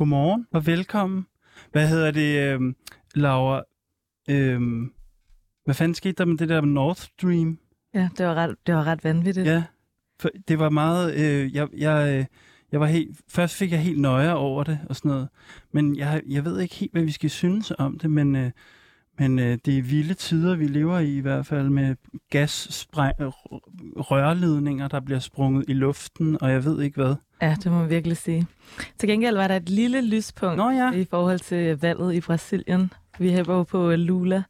Godmorgen og velkommen. Hvad hedder det, øh, Laura? Øh, hvad fanden skete der med det der North Stream? Ja, det var ret, det var ret vanvittigt. Ja, for det var meget... Øh, jeg, jeg, øh, jeg var helt, først fik jeg helt nøje over det og sådan noget, men jeg, jeg ved ikke helt, hvad vi skal synes om det, men, øh, men øh, det er vilde tider, vi lever i i hvert fald med gas rørledninger, der bliver sprunget i luften, og jeg ved ikke hvad. Ja, det må man virkelig sige. Til gengæld var der et lille lyspunkt Nå, ja. i forhold til valget i Brasilien. Vi hæber jo på Lula.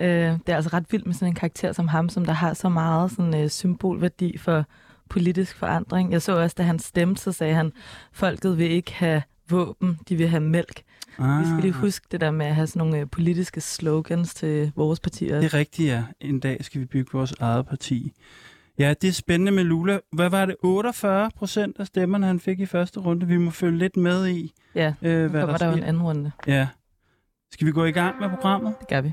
Øh, det er altså ret vildt med sådan en karakter som ham, som der har så meget sådan, uh, symbolværdi for politisk forandring. Jeg så også, da han stemte, så sagde han, folket vil ikke have våben, de vil have mælk. Ah. Vi skal lige huske det der med at have sådan nogle uh, politiske slogans til vores partier. Det er rigtigt, ja. En dag skal vi bygge vores eget parti. Ja, det er spændende med Lula. Hvad var det? 48 procent af stemmerne, han fik i første runde. Vi må følge lidt med i, ja, øh, hvad der, der sker. en anden runde. Ja. Skal vi gå i gang med programmet? Det gør vi.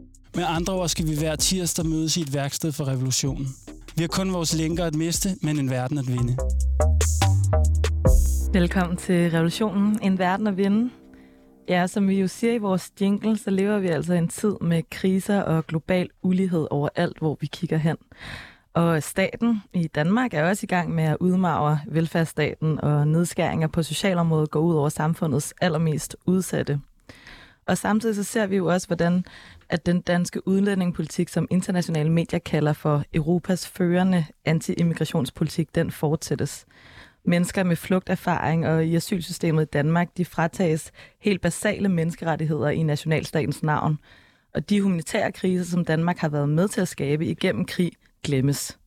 Med andre ord skal vi hver tirsdag mødes i et værksted for revolutionen. Vi har kun vores lænker at miste, men en verden at vinde. Velkommen til Revolutionen, en verden at vinde. Ja, som vi jo siger i vores jingle, så lever vi altså en tid med kriser og global ulighed overalt, hvor vi kigger hen. Og staten i Danmark er også i gang med at udmagre velfærdsstaten, og nedskæringer på socialområdet går ud over samfundets allermest udsatte. Og samtidig så ser vi jo også, hvordan at den danske udlændingepolitik, som internationale medier kalder for Europas førende anti-immigrationspolitik, den fortsættes. Mennesker med flugterfaring og i asylsystemet i Danmark, de fratages helt basale menneskerettigheder i nationalstatens navn. Og de humanitære kriser, som Danmark har været med til at skabe igennem krig, glemmes.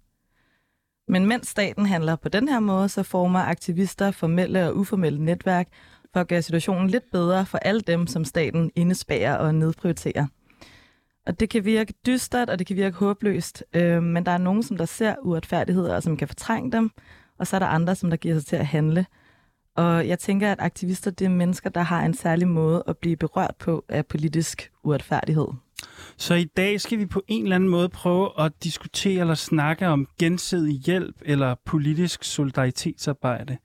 Men mens staten handler på den her måde, så former aktivister formelle og uformelle netværk for at gøre situationen lidt bedre for alle dem, som staten indespærer og nedprioriterer. Og det kan virke dystert, og det kan virke håbløst, øh, men der er nogen, som der ser uretfærdigheder, og som kan fortrænge dem, og så er der andre, som der giver sig til at handle. Og jeg tænker, at aktivister det er mennesker, der har en særlig måde at blive berørt på af politisk uretfærdighed. Så i dag skal vi på en eller anden måde prøve at diskutere eller snakke om gensidig hjælp eller politisk solidaritetsarbejde.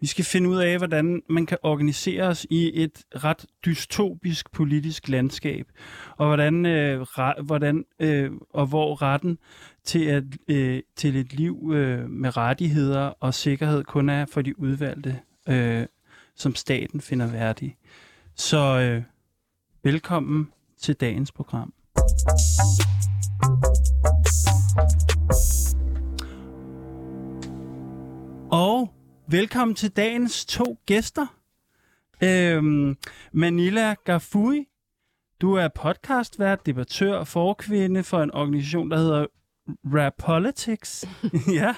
Vi skal finde ud af, hvordan man kan organisere os i et ret dystopisk politisk landskab, og hvordan, øh, re, hvordan øh, og hvor retten til, at, øh, til et liv øh, med rettigheder og sikkerhed kun er for de udvalgte, øh, som staten finder værdige. Så øh, velkommen til dagens program. Og velkommen til dagens to gæster. Øhm, Manila Gafui, du er podcastvært, debattør og forkvinde for en organisation, der hedder Rap Politics. ja.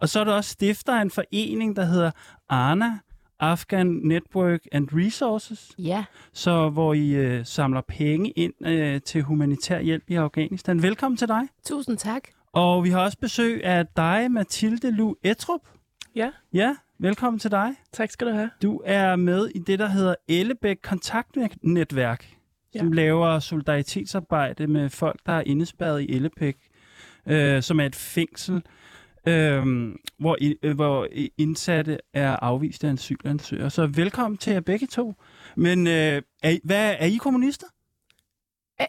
Og så er du også stifter af en forening, der hedder ANA, Afghan Network and Resources. Ja. Så hvor I øh, samler penge ind øh, til humanitær hjælp i Afghanistan. Velkommen til dig. Tusind tak. Og vi har også besøg af dig, Mathilde Lu Etrup. Ja. Ja, velkommen til dig. Tak skal du have. Du er med i det, der hedder Ellebæk Kontaktnetværk, ja. som laver solidaritetsarbejde med folk, der er indespærret i Ellebæk, øh, som er et fængsel, øh, hvor, i, øh, hvor indsatte er afvist af asylansøgere. Så velkommen til jer begge to. Men øh, er, I- hvad, er I kommunister?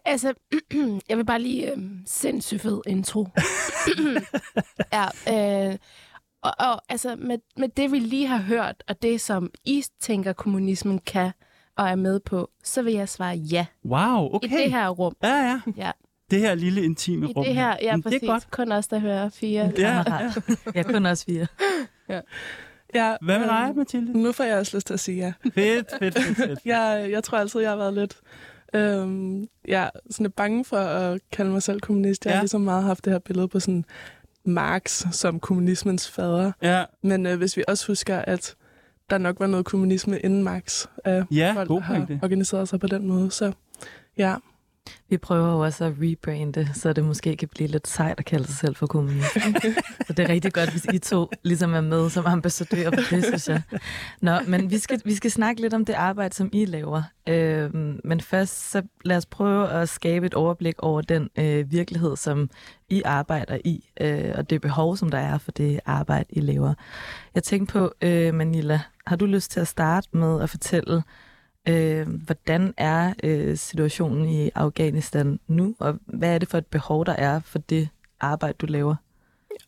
Altså, jeg vil bare lige... Øh, sindssygt fed intro. ja, øh, og, og altså, med, med det, vi lige har hørt, og det, som I tænker, kommunismen kan og er med på, så vil jeg svare ja. Wow, okay. I det her rum. Ja, ja. Ja. Det her lille intime I rum. det her, ja, Men præcis. Det er godt. Kun os, der hører fire. Ja, ja. Jeg kun også fire. Ja, Hvad med dig, øhm, Mathilde? Nu får jeg også lyst til at sige ja. Fedt, fedt, fedt, fedt. Jeg, jeg tror altid, jeg har været lidt, øhm, ja, sådan lidt bange for at kalde mig selv kommunist. Jeg ja. Ja. har ligesom meget haft det her billede på sådan Marx som kommunismens fader. Ja, Men øh, hvis vi også husker, at der nok var noget kommunisme inden Marx, øh, ja folk god har pointe. organiseret sig på den måde. Så ja, Vi prøver jo også at rebrande, så det måske kan blive lidt sejt at kalde sig selv for kommunist. så det er rigtig godt, hvis I to ligesom er med som ambassadører for det, synes jeg. Nå, men vi skal, vi skal snakke lidt om det arbejde, som I laver. Øhm, men først, så lad os prøve at skabe et overblik over den øh, virkelighed, som I arbejder i, øh, og det behov, som der er for det arbejde, I laver. Jeg tænkte på, øh, Manila, har du lyst til at starte med at fortælle, Øh, hvordan er øh, situationen i Afghanistan nu, og hvad er det for et behov, der er for det arbejde, du laver?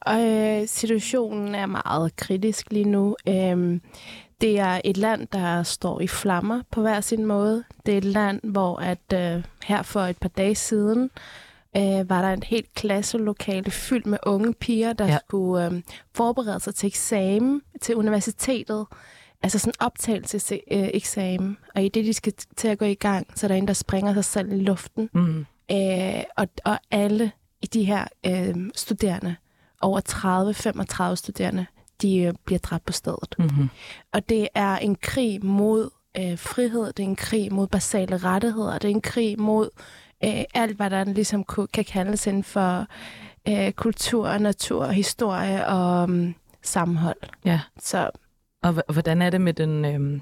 Og øh, situationen er meget kritisk lige nu. Øhm, det er et land, der står i flammer på hver sin måde. Det er et land, hvor at øh, her for et par dage siden øh, var der et helt klasselokale fyldt med unge piger, der ja. skulle øh, forberede sig til eksamen til universitetet. Altså sådan optagelseseksamen. Og i det, de skal til at gå i gang, så er der en, der springer sig selv i luften. Mm. Øh, og, og alle i de her øh, studerende, over 30-35 studerende, de øh, bliver dræbt på stedet. Mm-hmm. Og det er en krig mod øh, frihed, det er en krig mod basale rettigheder, det er en krig mod øh, alt, hvad der ligesom kan kaldes inden for øh, kultur, natur, historie og um, sammenhold. Ja. Så og h- hvordan er det med den, øh,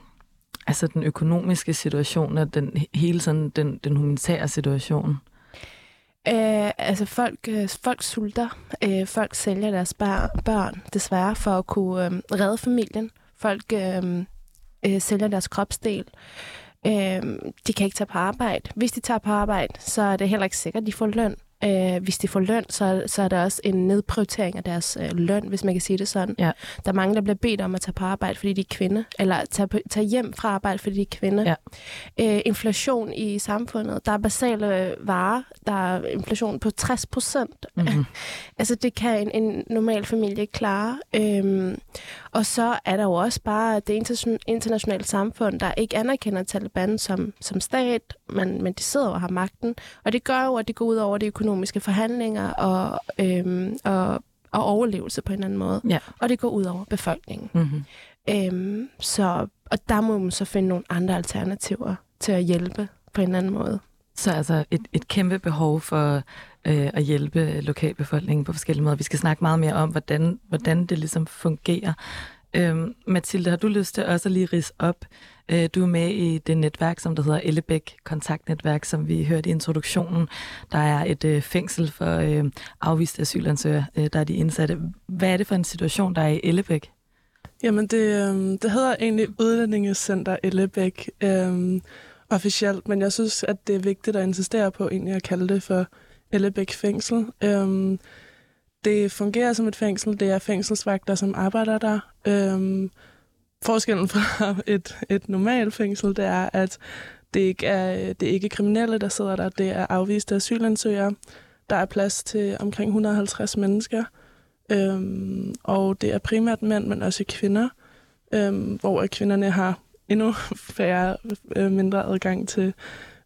altså den økonomiske situation, og den, hele sådan, den, den humanitære situation? Øh, altså folk, øh, folk sulter. Øh, folk sælger deres bar- børn, desværre, for at kunne øh, redde familien. Folk øh, øh, sælger deres kropsdel. Øh, de kan ikke tage på arbejde. Hvis de tager på arbejde, så er det heller ikke sikkert, at de får løn. Øh, hvis de får løn, så, så er der også en nedprioritering af deres øh, løn, hvis man kan sige det sådan. Ja. Der er mange, der bliver bedt om at tage på arbejde, fordi de er kvinde, eller tage, på, tage hjem fra arbejde, fordi de er kvinde. Ja. Øh, inflation i samfundet. Der er basale varer. Der er inflation på 60 procent. Mm-hmm. Altså, det kan en, en normal familie klare. Øhm, og så er der jo også bare det interna- internationale samfund, der ikke anerkender Taliban som, som stat, men, men de sidder og har magten. Og det gør jo, at det går ud over de økonomiske forhandlinger og, øhm, og, og overlevelse på en anden måde. Ja. Og det går ud over befolkningen. Mm-hmm. Øhm, så, og der må man så finde nogle andre alternativer til at hjælpe på en anden måde. Så altså et, et kæmpe behov for øh, at hjælpe lokalbefolkningen på forskellige måder. Vi skal snakke meget mere om, hvordan, hvordan det ligesom fungerer. Øhm, Mathilde, har du lyst til også at lige rise op? Øh, du er med i det netværk, som der hedder Ellebæk Kontaktnetværk, som vi hørte i introduktionen. Der er et øh, fængsel for øh, afviste asylansøgere, øh, der er de indsatte. Hvad er det for en situation, der er i Ellebæk? Jamen, det, øh, det hedder egentlig Udlændingecenter Ellebæk øh, officielt, men jeg synes, at det er vigtigt at insistere på egentlig at kalde det for Ellebæk Fængsel. Øhm, det fungerer som et fængsel. Det er fængselsvagter, som arbejder der. Øhm, forskellen fra et, et normalt fængsel, det er, at det ikke er, det er ikke kriminelle, der sidder der. Det er afviste asylansøgere. Der er plads til omkring 150 mennesker. Øhm, og det er primært mænd, men også kvinder, øhm, hvor kvinderne har endnu færre, øh, mindre adgang til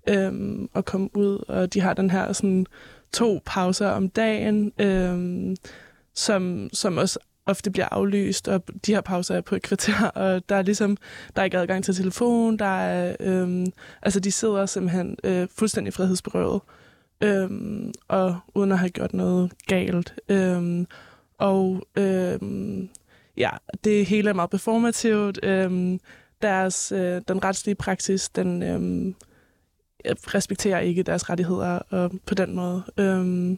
øhm, at komme ud, og de har den her sådan to pauser om dagen, øh, som, som også ofte bliver aflyst, og de her pauser er på et kvarter, og der er ligesom, der er ikke adgang til telefon, der er, øhm, altså de sidder simpelthen øh, fuldstændig frihedsberøvet, øhm, og uden at have gjort noget galt. Øhm, og øhm, ja, det hele er meget performativt. Øhm, deres, øh, den retslige praksis, den øhm, respekterer ikke deres rettigheder og på den måde. Øhm,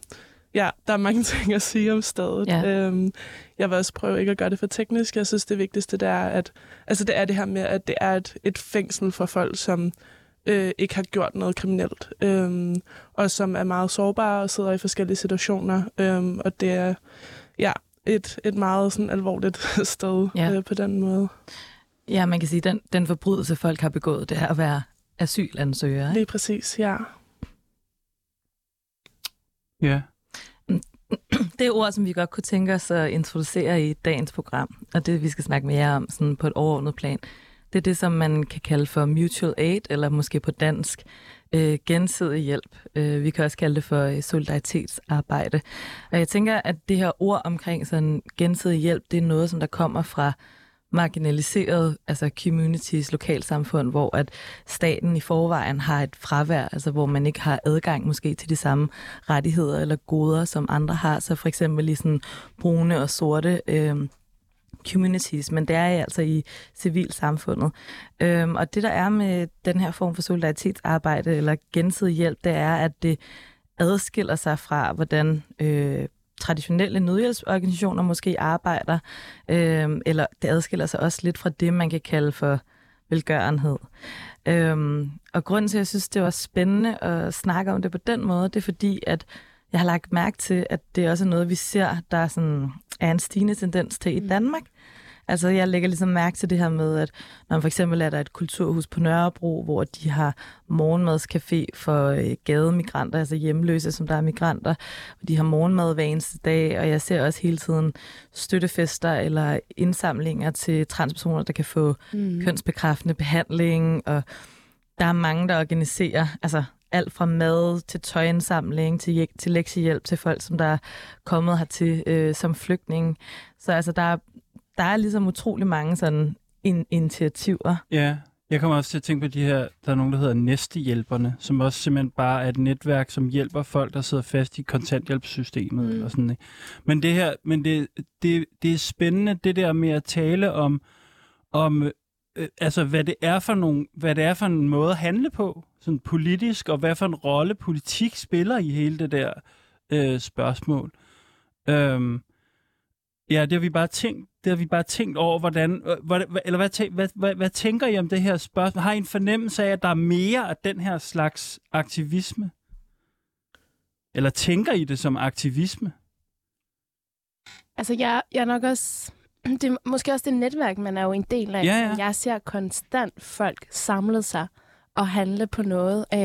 ja, der er mange ting at sige om stedet. Ja. Øhm, jeg vil også prøve ikke at gøre det for teknisk. Jeg synes, det vigtigste det er, at altså, det er det her med, at det er et, et fængsel for folk, som øh, ikke har gjort noget kriminelt, øhm, og som er meget sårbare og sidder i forskellige situationer. Øhm, og det er ja, et, et meget sådan, alvorligt sted Ja. øh, på den måde. Ja, man kan sige, at den, den forbrydelse, folk har begået, det er at være asylansøger. Ikke? Lige præcis, ja. Ja. Det er ord, som vi godt kunne tænke os at introducere i dagens program, og det vi skal snakke mere om sådan på et overordnet plan. Det er det, som man kan kalde for mutual aid, eller måske på dansk øh, gensidig hjælp. Øh, vi kan også kalde det for øh, solidaritetsarbejde. Og jeg tænker, at det her ord omkring sådan gensidig hjælp, det er noget, som der kommer fra marginaliserede, altså communities, lokalsamfund, hvor at staten i forvejen har et fravær, altså hvor man ikke har adgang måske til de samme rettigheder eller goder, som andre har. Så for eksempel i sådan brune og sorte øh, communities, men det er altså i civilsamfundet. Øhm, og det, der er med den her form for solidaritetsarbejde eller gensidig hjælp, det er, at det adskiller sig fra, hvordan øh, traditionelle nødhjælpsorganisationer måske arbejder, øh, eller det adskiller sig også lidt fra det, man kan kalde for velgørenhed. Øhm, og grunden til, at jeg synes, det var spændende at snakke om det på den måde, det er fordi, at jeg har lagt mærke til, at det også er noget, vi ser, der sådan er en stigende tendens til i Danmark. Altså, jeg lægger ligesom mærke til det her med, at når for eksempel er der et kulturhus på Nørrebro, hvor de har morgenmadscafé for øh, gademigranter, altså hjemløse, som der er migranter. Og de har morgenmad hver eneste dag, og jeg ser også hele tiden støttefester eller indsamlinger til transpersoner, der kan få mm. kønsbekræftende behandling, og der er mange, der organiserer altså alt fra mad til tøjindsamling, til, til lektiehjælp til folk, som der er kommet hertil øh, som flygtninge. Så altså, der er, der er ligesom utrolig mange sådan in- initiativer. Ja, jeg kommer også til at tænke på de her, der er nogen, der hedder næstehjælperne, som også simpelthen bare er et netværk, som hjælper folk, der sidder fast i kontanthjælpssystemet. Mm. Eller sådan, ikke? Men det her, men det, det, det er spændende, det der med at tale om, om øh, altså, hvad det er for nogle, hvad det er for en måde at handle på, sådan politisk, og hvad for en rolle politik spiller i hele det der øh, spørgsmål. Øhm, ja, det har vi bare tænkt, det har vi bare tænkt over, hvordan, øh, hvad, eller hvad, hvad, hvad, hvad tænker I om det her spørgsmål? Har I en fornemmelse af, at der er mere af den her slags aktivisme? Eller tænker I det som aktivisme? Altså, jeg, jeg er nok også... Det er måske også det netværk, man er jo en del af. Ja, ja. Jeg ser konstant folk samle sig og handle på noget. Øh,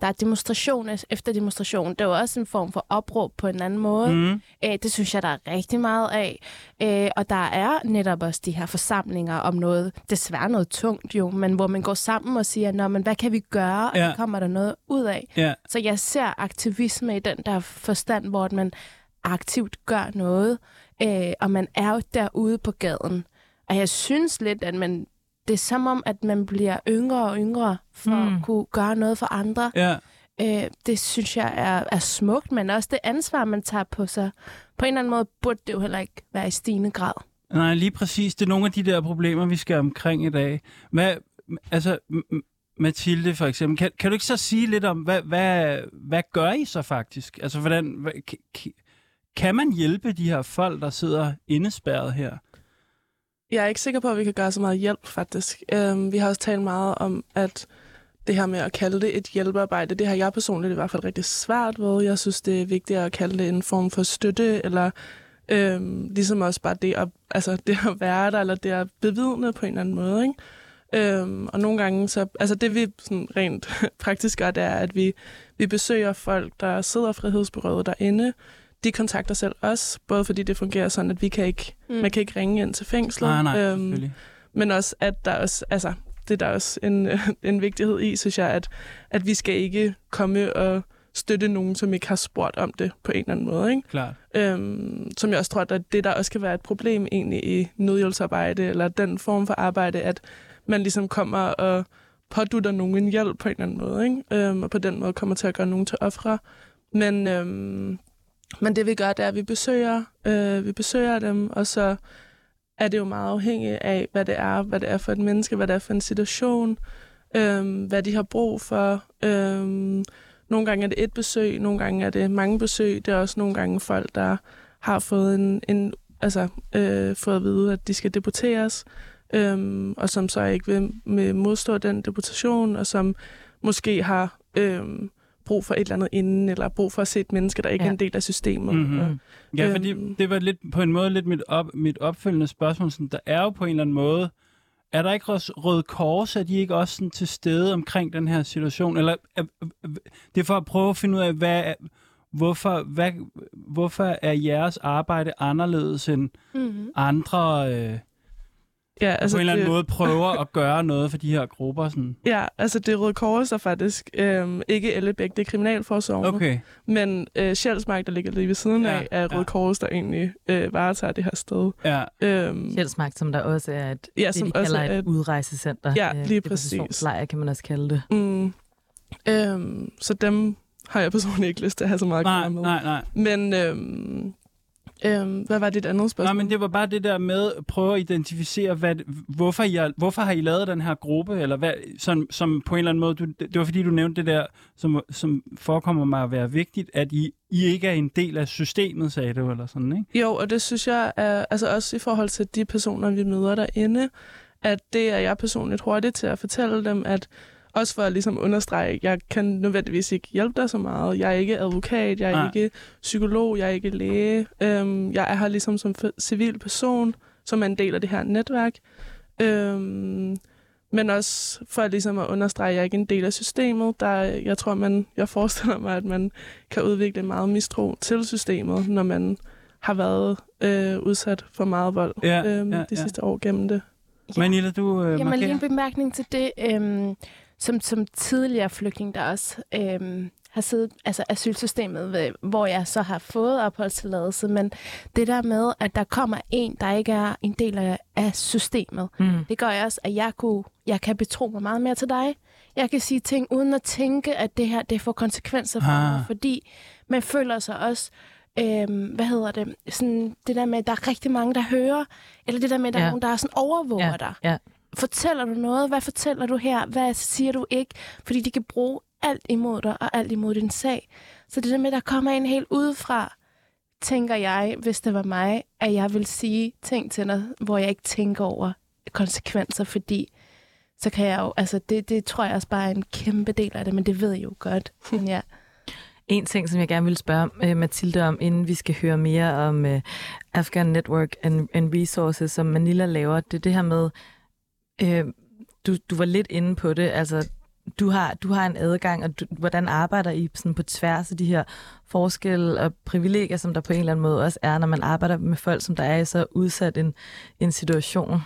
der er demonstration efter demonstration. Det er jo også en form for opråb på en anden måde. Mm. Øh, det synes jeg, der er rigtig meget af. Øh, og der er netop også de her forsamlinger om noget, desværre noget tungt jo, men hvor man går sammen og siger, Nå, men hvad kan vi gøre, og ja. kommer der noget ud af. Ja, Så jeg ser aktivisme i den der forstand, hvor man aktivt gør noget, øh, og man er jo derude på gaden. Og jeg synes lidt, at man, det er som om, at man bliver yngre og yngre for Mm. at kunne gøre noget for andre. ja. Øh, det synes jeg er, er smukt, men også det ansvar, man tager på sig. På en eller anden måde burde det jo heller ikke være i stigende grad. Nej, lige præcis. Det er nogle af de der problemer, vi skal omkring i dag. Hvad, altså, Mathilde for eksempel, kan, kan du ikke så sige lidt om, hvad, hvad, hvad gør I så faktisk? Altså, hvordan, hvad, kan man hjælpe de her folk, der sidder indespærret her? Jeg er ikke sikker på, at vi kan gøre så meget hjælp, faktisk. Øhm, vi har også talt meget om, at det her med at kalde det et hjælpearbejde, det har jeg personligt i hvert fald rigtig svært ved. Jeg synes, det er vigtigt at kalde det en form for støtte, eller øhm, ligesom også bare det at, altså det at være der, eller det at bevidne på en eller anden måde. Ikke? Øhm, og nogle gange, så, altså det vi sådan rent praktisk gør, det er, at vi, vi besøger folk, der sidder frihedsberøvet derinde. De kontakter selv os, både fordi det fungerer sådan, at vi kan ikke, mm. man kan ikke ringe ind til fængslet. Nej, nej, øhm, men også, at der også, altså, det er der også en, en vigtighed i, synes jeg, at, at vi skal ikke komme og støtte nogen, som ikke har spurgt om det på en eller anden måde. Ikke? Klart. Øhm, som jeg også tror, at det der også kan være et problem egentlig i nødhjælpsarbejde, eller den form for arbejde, at man ligesom kommer og pådutter nogen en hjælp på en eller anden måde, ikke? Øhm, og på den måde kommer til at gøre nogen til ofre. Men, øhm, men det vi gør, det er, at vi besøger, øh, vi besøger dem, og så er det jo meget afhængigt af, hvad det er, hvad det er for et menneske, hvad det er for en situation, øh, hvad de har brug for. Øh, nogle gange er det et besøg, nogle gange er det mange besøg. Det er også nogle gange folk, der har fået en, en altså, øh, fået at vide, at de skal deporteres, øh, og som så ikke vil med modstå den deportation, og som måske har øh, brug for et eller andet inden, eller brug for at se et menneske, der ikke ja. er en del af systemet. Mm-hmm. Og, ja, fordi øhm, det var lidt på en måde lidt mit, op, mit opfølgende spørgsmål. Sådan, der er jo på en eller anden måde, er der ikke også Røde Kors, er de ikke også sådan til stede omkring den her situation? Eller er, det er for at prøve at finde ud af, hvad, hvorfor, hvad, hvorfor er jeres arbejde anderledes end mm-hmm. andre... Øh, ja, altså på en eller anden det... måde prøver at gøre noget for de her grupper? Sådan. Ja, altså det Røde Kors er faktisk øh, ikke Ellebæk, det er Kriminalforsorgen. Okay. Men øh, Sjælsmark, der ligger lige ved siden ja, af, er Røde ja. Kors, der egentlig øh, varetager det her sted. Ja. Øhm, Sjælsmark, som der også er et, ja, som det, de kalder et, et udrejsecenter. Ja, lige præcis. Lejr, kan man også kalde det. Mm. Øhm, så dem har jeg personligt ikke lyst til at have så meget nej, med. Nej, nej, Men øhm, øhm, hvad var dit andet spørgsmål? Nej, men det var bare det der med at prøve at identificere, hvad, hvorfor, I, hvorfor har I lavet den her gruppe, eller hvad, som, som på en eller anden måde, du, det var fordi, du nævnte det der, som, som forekommer mig at være vigtigt, at I, I ikke er en del af systemet, sagde du, eller sådan, ikke? Jo, og det synes jeg er, altså også i forhold til de personer, vi møder derinde, at det er jeg personligt hurtigt til at fortælle dem, at også for at ligesom understrege, jeg kan nødvendigvis ikke hjælpe dig så meget. Jeg er ikke advokat, jeg er Nej. ikke psykolog, jeg er ikke læge. Øhm, jeg er her ligesom som civil person, som er en del af det her netværk. Øhm, men også for ligesom at understrege, at jeg er ikke en del af systemet. Der, jeg tror, man, jeg forestiller mig, at man kan udvikle meget mistro til systemet, når man har været øh, udsat for meget vold ja, øhm, ja, de ja. sidste år gennem det. Ja. Manila, du øh, Jamen lige en bemærkning til det. Øhm, som, som tidligere flygtning, der også øhm, har siddet, altså asylsystemet, hvor jeg så har fået opholdstilladelse, men det der med, at der kommer en, der ikke er en del af, af systemet, mm. det gør jeg også, at jeg, kunne, jeg kan betro mig meget mere til dig. Jeg kan sige ting uden at tænke, at det her det får konsekvenser for ah. mig, fordi man føler sig også øhm, hvad hedder det, sådan det der med, at der er rigtig mange, der hører, eller det der med, at der ja. er nogen, der er sådan overvåger ja. dig. Ja fortæller du noget? Hvad fortæller du her? Hvad siger du ikke? Fordi de kan bruge alt imod dig og alt imod din sag. Så det der med, at der kommer en helt udefra, tænker jeg, hvis det var mig, at jeg vil sige ting til dig, hvor jeg ikke tænker over konsekvenser, fordi så kan jeg jo, altså det, det tror jeg også bare er en kæmpe del af det, men det ved jeg jo godt. Men ja. En ting, som jeg gerne vil spørge uh, Mathilde om, inden vi skal høre mere om uh, Afghan Network and, and Resources, som Manila laver, det er det her med, Øh, du, du var lidt inde på det, altså du har, du har en adgang, og du, hvordan arbejder I sådan på tværs af de her forskelle og privilegier, som der på en eller anden måde også er, når man arbejder med folk, som der er i så udsat en, en situation?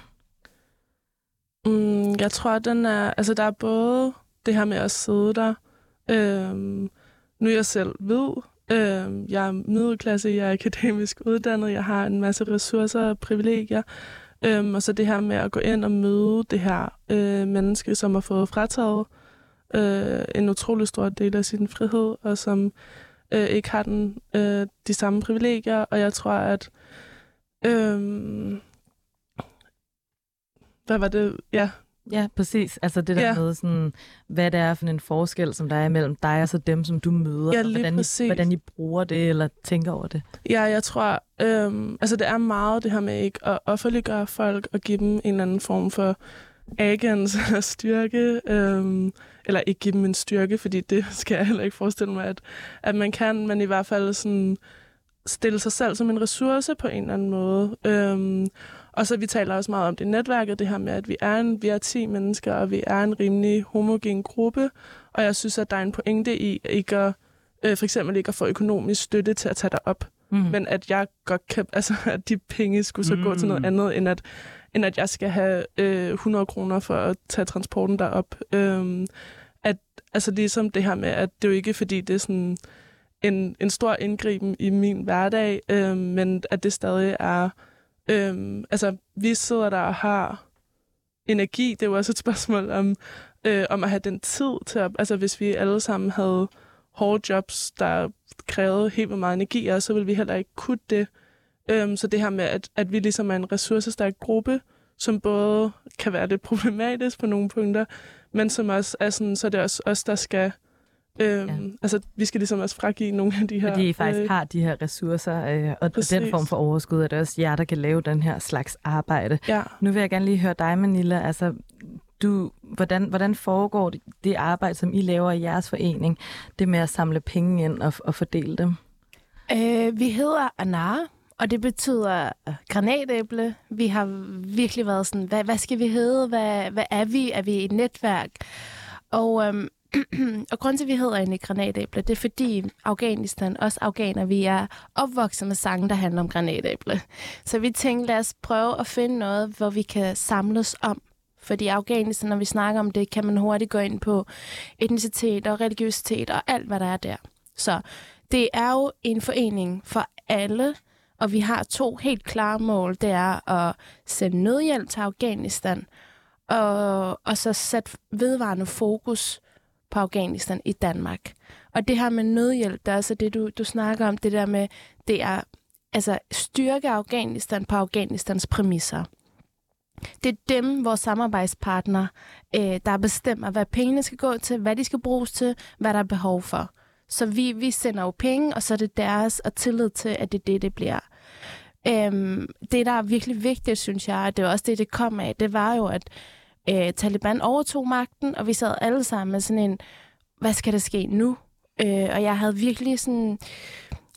Mm, jeg tror, den er, altså der er både det her med at sidde der. Øhm, nu jeg selv ved, øhm, jeg er middelklasse, jeg er akademisk uddannet, jeg har en masse ressourcer og privilegier. Øhm, og så det her med at gå ind og møde det her øh, menneske, som har fået frataget øh, en utrolig stor del af sin frihed, og som øh, ikke har den, øh, de samme privilegier. Og jeg tror, at... Øh, hvad var det? Ja, Ja, præcis. Altså det der ja. med, sådan, hvad det er for en forskel, som der er mellem dig og så dem, som du møder. Ja, og hvordan, I, hvordan I bruger det, eller tænker over det. Ja, jeg tror, øhm, altså det er meget det her med ikke at offentliggøre folk og give dem en eller anden form for agens eller styrke. Øhm, eller ikke give dem en styrke, fordi det skal jeg heller ikke forestille mig, at, at man kan, men i hvert fald sådan stille sig selv som en ressource på en eller anden måde. Øhm, og så vi taler også meget om det netværket, det her med, at vi er, en, vi er 10 mennesker, og vi er en rimelig homogen gruppe. Og jeg synes, at der er en pointe i ikke at, øh, for eksempel ikke at få økonomisk støtte til at tage dig op. Mm. Men at jeg godt kan, altså at de penge skulle så mm. gå til noget mm. andet, end at, end at jeg skal have øh, 100 kroner for at tage transporten derop. Øhm, at, altså ligesom det her med, at det jo ikke fordi, det er sådan en, en stor indgriben i min hverdag, øh, men at det stadig er Øhm, altså, vi sidder der og har energi. Det er jo også et spørgsmål om, øh, om at have den tid til at... Altså, hvis vi alle sammen havde hårde jobs, der krævede helt meget energi, så ville vi heller ikke kunne det. Øhm, så det her med, at, at vi ligesom er en ressourcestærk gruppe, som både kan være lidt problematisk på nogle punkter, men som også er sådan, så det er også os, der skal Øhm, ja. Altså, vi skal ligesom også fragive nogle af de her... Fordi I faktisk øh, har de her ressourcer, øh, og præcis. den form for overskud, er det også jer, der kan lave den her slags arbejde. Ja. Nu vil jeg gerne lige høre dig, Manila. Altså, du, hvordan, hvordan foregår det, det arbejde, som I laver i jeres forening, det med at samle penge ind og, og fordele dem? Øh, vi hedder Anar, og det betyder øh, granatæble. Vi har virkelig været sådan, hvad, hvad skal vi hedde? Hvad, hvad er vi? Er vi et netværk? Og, øhm, og grund til, at vi hedder en granatæble, det er fordi Afghanistan, også afghaner, vi er opvokset med sange, der handler om granatæble. Så vi tænkte, lad os prøve at finde noget, hvor vi kan samles om. Fordi Afghanistan, når vi snakker om det, kan man hurtigt gå ind på etnicitet og religiøsitet og alt, hvad der er der. Så det er jo en forening for alle, og vi har to helt klare mål. Det er at sende nødhjælp til Afghanistan, og, og så sætte vedvarende fokus på Afghanistan i Danmark. Og det her med nødhjælp, der er altså det, du, du snakker om, det der med, det er altså styrke Afghanistan på Afghanistans præmisser. Det er dem, vores samarbejdspartner, øh, der bestemmer, hvad pengene skal gå til, hvad de skal bruges til, hvad der er behov for. Så vi, vi sender jo penge, og så er det deres og tillid til, at det er det, det bliver. Øhm, det, der er virkelig vigtigt, synes jeg, og det er også det, det kom af, det var jo, at øh, Taliban overtog magten, og vi sad alle sammen med sådan en, hvad skal der ske nu? Øh, og jeg havde virkelig sådan...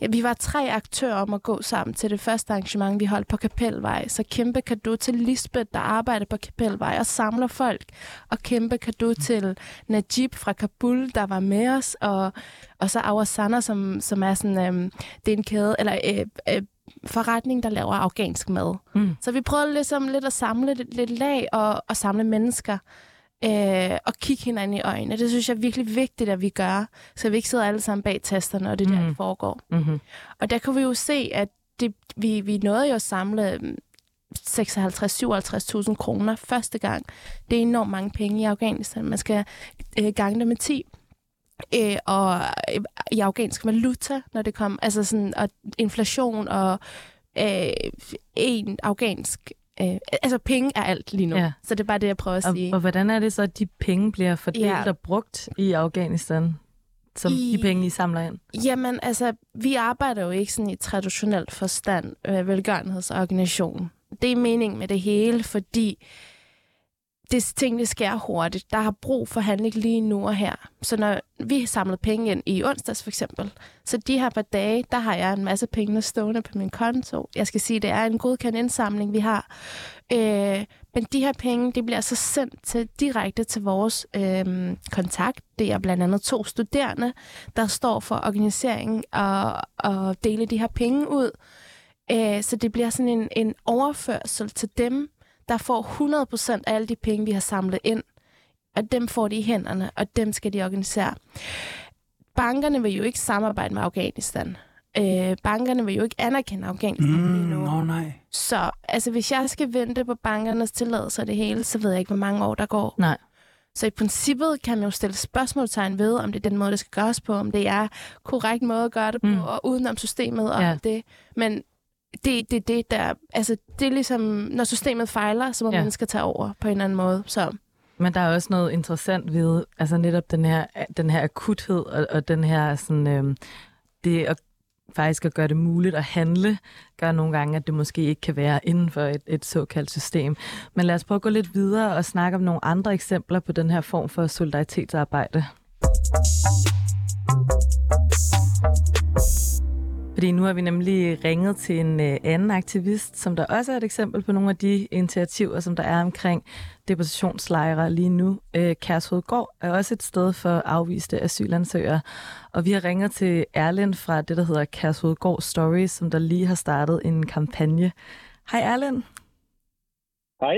Ja, vi var tre aktører om at gå sammen til det første arrangement, vi holdt på Kapelvej. Så kæmpe kado til Lisbeth, der arbejder på Kapelvej og samler folk. Og kæmpe kado til Najib fra Kabul, der var med os. Og, og så Awasana, som, som er sådan, øhm, det er en kæde, eller øh, øh, forretning, der laver afghansk mad. Mm. Så vi prøvede ligesom lidt at samle lidt, lidt lag og, og samle mennesker øh, og kigge hinanden i øjnene. Det synes jeg er virkelig vigtigt, at vi gør, så vi ikke sidder alle sammen bag tasterne, og det mm. der, det foregår. Mm-hmm. Og der kunne vi jo se, at det, vi, vi nåede jo at samle 56-57.000 mm, kroner første gang. Det er enormt mange penge i Afghanistan. Man skal øh, gange det med 10 øh, og øh, i afghansk valuta, når det kom, altså sådan, og inflation og øh, en afghansk Øh, altså penge er alt lige nu, ja. så det er bare det, jeg prøver at og, sige. Og hvordan er det så, at de penge bliver fordelt ja. og brugt i Afghanistan, som I, de penge, I samler ind? Jamen altså, vi arbejder jo ikke sådan i traditionelt forstand øh, velgørenhedsorganisation. Det er meningen med det hele, fordi det tingene sker hurtigt. Der har brug for handling lige nu og her. Så når vi har samlet penge ind i onsdags for eksempel, så de her par dage, der har jeg en masse penge stående på min konto. Jeg skal sige, det er en godkendt indsamling, vi har. Øh, men de her penge, de bliver så sendt til, direkte til vores øh, kontakt. Det er blandt andet to studerende, der står for organiseringen og, og dele de her penge ud. Øh, så det bliver sådan en, en overførsel til dem, der får 100% af alle de penge, vi har samlet ind, og dem får de i hænderne, og dem skal de organisere. Bankerne vil jo ikke samarbejde med Afghanistan. Øh, bankerne vil jo ikke anerkende Afghanistan mm, lige nu. Oh, nej. Så altså, hvis jeg skal vente på bankernes tilladelse og det hele, så ved jeg ikke, hvor mange år der går. Nej. Så i princippet kan man jo stille spørgsmålstegn ved, om det er den måde, det skal gøres på, om det er korrekt måde at gøre det på, mm. og udenom systemet og ja. det. Men det, det, det, der, altså, det er ligesom, når systemet fejler, så må ja. mennesker tage over på en eller anden måde. Så. Men der er også noget interessant ved, altså netop den her, den her akuthed, og, og den her sådan, øh, det at faktisk at gøre det muligt at handle, gør nogle gange, at det måske ikke kan være inden for et, et såkaldt system. Men lad os prøve at gå lidt videre og snakke om nogle andre eksempler på den her form for solidaritetsarbejde. Fordi nu har vi nemlig ringet til en øh, anden aktivist, som der også er et eksempel på nogle af de initiativer, som der er omkring deportationslejre lige nu. Øh, Kærshovedgård er også et sted for afviste asylansøgere. Og vi har ringet til Erlend fra det, der hedder Kærshovedgård Stories, som der lige har startet en kampagne. Hej Erlend. Hej.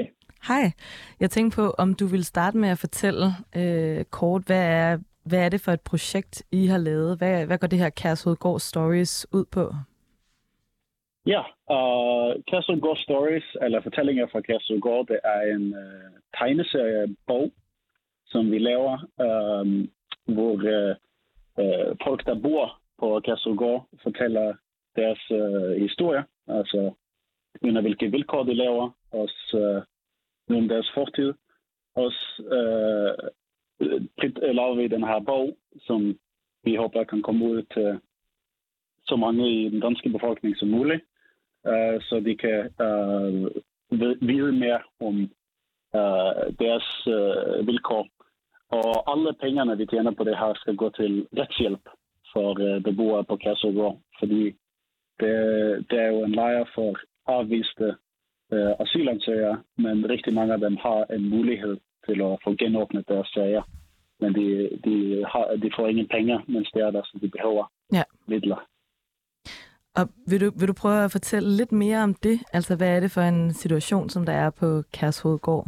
Hej. Jeg tænkte på, om du vil starte med at fortælle øh, kort, hvad er hvad er det for et projekt, I har lavet? Hvad, hvad går det her Kærshovedgård Stories ud på? Ja, uh, Kærshovedgård Stories, eller fortællinger fra Kærshovedgård, det er en uh, tegneseriebog, som vi laver, uh, hvor uh, uh, folk, der bor på Kærshovedgård, fortæller deres uh, historie, altså under hvilke vilkår de laver, også uh, om deres fortid, også uh, Øh, øh, laver vi den her bog, som vi håber kan komme ud til så mange i den danske befolkning som muligt, øh, så de kan øh, vide mere om øh, deres øh, vilkår. Og alle pengene, vi tjener på det her, skal gå til retshjælp for øh, beboere på Kærsøgård, fordi det, det er jo en lejr for afviste øh, asylansøgere, men rigtig mange af dem har en mulighed til at få genåbnet deres sager. Men de, de, har, de får ingen penge, mens det er der, så de behøver ja. midler. Og vil du, vil du prøve at fortælle lidt mere om det? Altså, hvad er det for en situation, som der er på Kærshovedgård?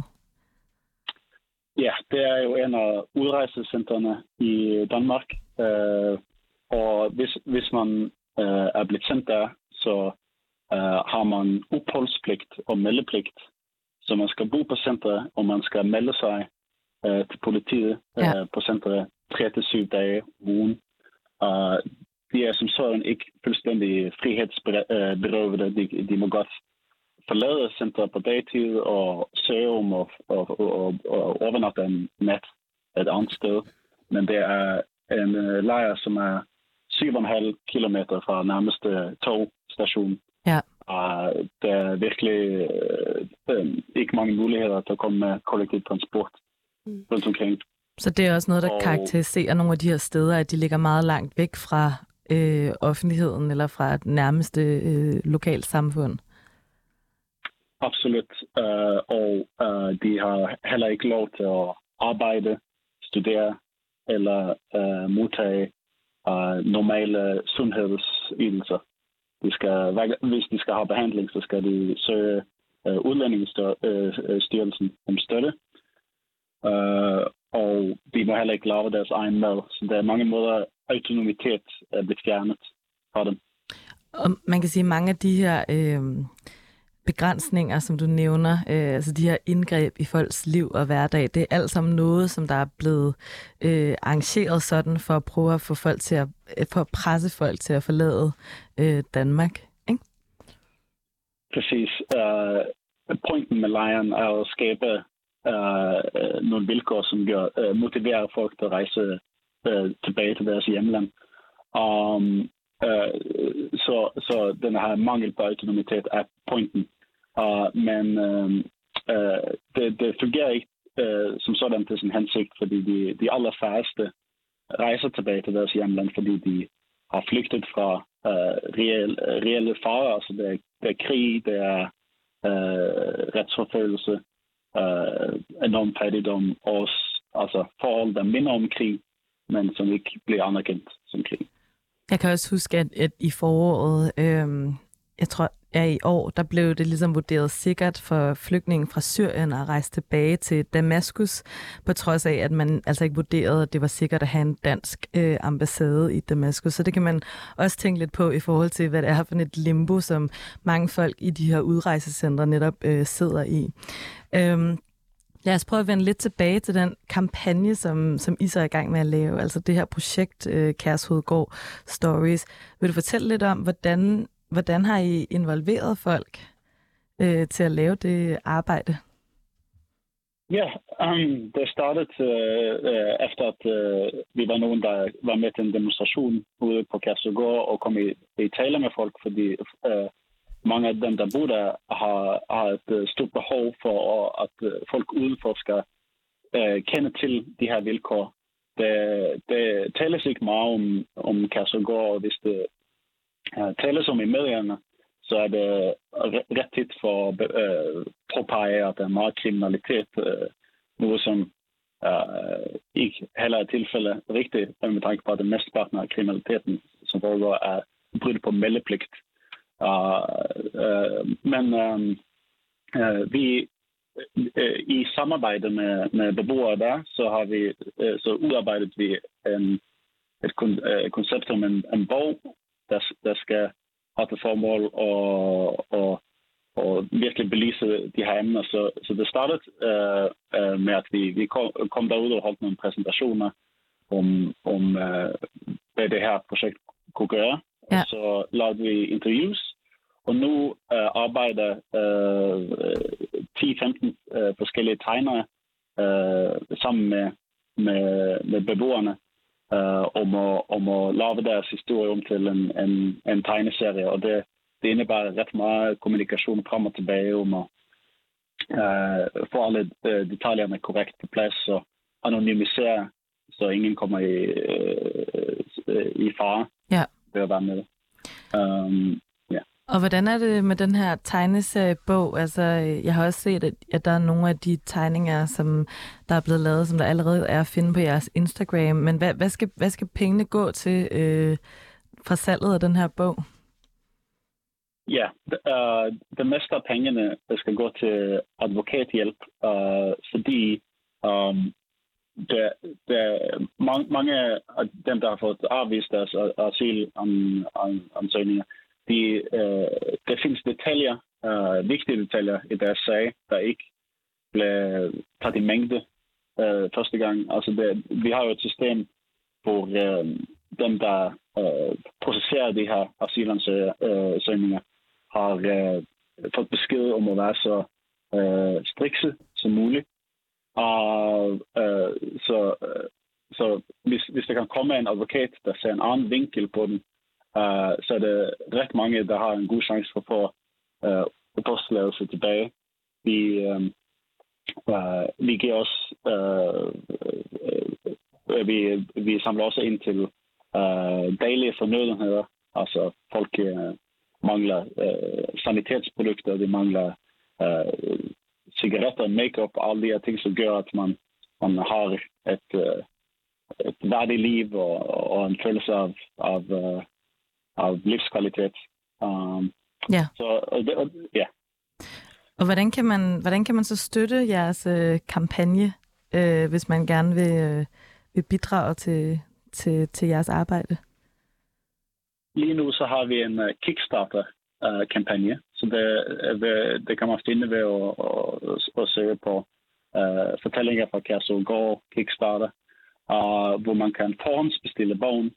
Ja, det er jo en af udrejsecentrene i Danmark. Øh, og hvis, hvis man øh, er blevet sendt der, så øh, har man opholdspligt og meldepligt. Så man skal bo på centret, og man skal melde sig øh, til politiet ja. øh, på centret 3-7 dage ugen. Og de er som sådan ikke fuldstændig frihedsberøvede. De, de må godt forlade centret på dagtid og søge om og, og, og, og overnatte en nat et andet sted. Men det er en uh, lejr, som er 7,5 km fra nærmeste togstation. Der er virkelig uh, ikke mange muligheder til at komme med kollektiv transport mm. rundt omkring. Så det er også noget, der og... karakteriserer nogle af de her steder, at de ligger meget langt væk fra øh, offentligheden eller fra et nærmeste øh, lokalt samfund? Absolut. Uh, og uh, de har heller ikke lov til at arbejde, studere eller uh, modtage uh, normale sundhedsydelser. De skal, hvis de skal have behandling, så skal de søge øh, udlændingsstyrelsen øh, øh, om støtte. Øh, og de må heller ikke lave deres egen mad. Så der er mange måder, autonomitet er blevet fjernet fra dem. Og man kan sige, at mange af de her øh, begrænsninger, som du nævner, øh, altså de her indgreb i folks liv og hverdag, det er alt sammen noget, som der er blevet øh, arrangeret sådan for at prøve at få folk til at, øh, for at presse folk til at forlade øh, Danmark, ikke? Præcis. Uh, pointen med lejren er at skabe uh, nogle vilkår, som gør, uh, motiverer folk til at rejse uh, tilbage til deres hjemland. Um, så, så den her mangel på autonomitet er pointen. Og, men øh, øh, det, det fungerer ikke øh, som sådan til sin hensigt, fordi de, de aller færreste rejser tilbage til deres hjemland, fordi de har flygtet fra øh, reelle, reelle farer. Altså det er, det er krig, det er øh, retsforfølgelse, øh, enorm fattigdom og altså forhold, der minder om krig, men som ikke bliver anerkendt som krig. Jeg kan også huske, at, at i foråret, øh, jeg tror, ja, i år, der blev det ligesom vurderet sikkert for flygtningen fra Syrien at rejse tilbage til Damaskus, på trods af, at man altså ikke vurderede, at det var sikkert at have en dansk øh, ambassade i Damaskus. Så det kan man også tænke lidt på i forhold til, hvad det er for et limbo, som mange folk i de her udrejsecentre netop øh, sidder i. Øhm, Lad os prøve at vende lidt tilbage til den kampagne, som, som I så er i gang med at lave, altså det her projekt øh, Kærshovedgård Stories. Vil du fortælle lidt om, hvordan, hvordan har I involveret folk øh, til at lave det arbejde? Ja, um, det startede uh, efter, at uh, vi var nogen, der var med til en demonstration ude på Kærshovedgård og kom i, i tale med folk, fordi uh, mange af dem, der bor der, har, har et uh, stort behov for, at uh, folk udenfor skal uh, kende til de her vilkår. Det, det tales ikke meget om, om Kærsøgård, og hvis det tale som i medierne, så er det øh, ret tid for øh, at uh, påpege, at der er meget kriminalitet. Uh, noget, som uh, ikke heller er tilfælde rigtigt, med tanke på, at det mestparten af kriminaliteten, som foregår, er brud på meldepligt. Uh, men uh, vi uh, i samarbejde med, med beboere der, så har vi uh, så udarbejdet vi en, et koncept om en, en bog, der, der skal have til formål at, at, at virkelig belyse de her emner. Så, så det startede uh, uh, med, at vi, vi kom, kom derud og holdt nogle præsentationer om, om uh, hvad det her projekt kunne gøre. Ja. Så lavede vi interviews, og nu øh, arbejder øh, 10-15 øh, forskellige tegnere øh, sammen med, med, med beboerne uh, om, at, om at lave deres historie om til en, en, en tegneserie. Og det, det indebærer ret meget kommunikation frem og tilbage om at uh, få alle uh, detaljerne korrekt på plads og anonymisere, så ingen kommer i, uh, i fare ja. ved at være med. Um, og hvordan er det med den her tegneseriebog? Altså, øh, jeg har også set, at der er nogle af de tegninger, som der er blevet lavet, som der allerede er at finde på jeres Instagram. Men hvad, hvad, skal, hvad skal pengene gå til øh, fra salget af den her bog? Ja, uh, det meste af pengene skal gå til advokathjælp, uh, fordi um, der, der mange, mange af dem, der har fået afvist deres asylansøgninger, de, øh, der findes detaljer, øh, vigtige detaljer i deres sag, der ikke blev taget i mængde øh, første gang. Altså det, vi har jo et system, hvor øh, dem, der øh, processerer de her asylansøgninger, har øh, fået besked om at være så øh, strikse som muligt. Og øh, så, øh, så hvis, hvis der kan komme en advokat, der ser en anden vinkel på den, uh, så er det ret mange, der har en god chance for at få uh, opholdstilladelse tilbage. Vi, um, uh, vi giver os, uh, uh, vi, vi samler også ind til uh, daglige fornødenheder. Altså folk uh, mangler uh, sanitetsprodukter, de mangler uh, cigaretter, makeup, alle de her ting, som gør, at man, man har et, uh, et værdigt liv og, og en følelse af, af uh, af livskvalitet. Um, ja. Så, det, ja. Og hvordan kan man, hvordan kan man så støtte jeres øh, kampagne, øh, hvis man gerne vil, øh, vil bidrage til, til, til jeres arbejde? Lige nu så har vi en uh, Kickstarter-kampagne, uh, så det, det, det kan man finde ved at, at, at søge på uh, fortællinger fra Kærsøgård Kickstarter, uh, hvor man kan forhåndsbestille bogen.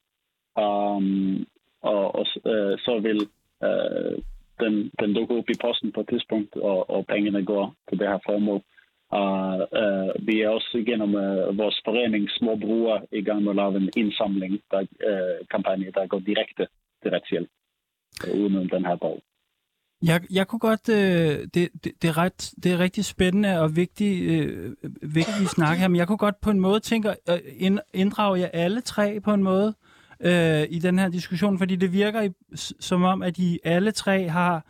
Um, og, og øh, så vil øh, den, den dukke op i posten på et tidspunkt, og, og pengene går til det her formål. Og øh, vi er også gennem øh, vores forening Små Bruger i gang med at lave en indsamling, der, øh, kampagne, der går direkte til retshjælp, øh, uden den her borg. Jeg, jeg kunne godt, øh, det, det, det, er ret, det er rigtig spændende og vigtigt, øh, vigtigt vi snakker her, men jeg kunne godt på en måde tænke, øh, at inddrage jer alle tre på en måde, øh, øh, i den her diskussion, fordi det virker i, som om, at I alle tre har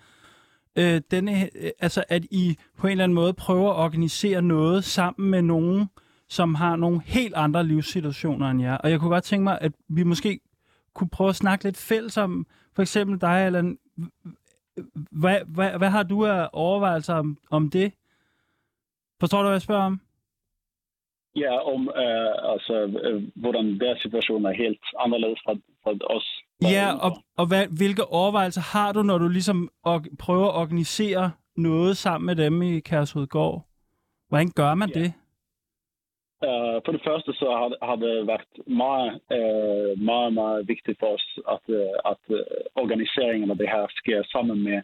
øh, denne, øh, altså at I på en eller anden måde prøver at organisere noget sammen med nogen, som har nogle helt andre livssituationer end jer. Og jeg kunne godt tænke mig, at vi måske kunne prøve at snakke lidt fælles om, for eksempel dig, eller hvad, hvad, hvad har du af overvejelser om, om det? Forstår du, hvad jeg spørger om? Ja, om uh, altså, uh, hvordan deres situation er helt anderledes fra, fra os. Ja, og, og hvad, hvilke overvejelser har du, når du ligesom og, prøver at organisere noget sammen med dem i Kærshovedgård? Hvordan gør man ja. det? Uh, for det første så har, har det været meget, uh, meget, meget vigtigt for os, at, uh, at uh, organiseringen af det her sker sammen med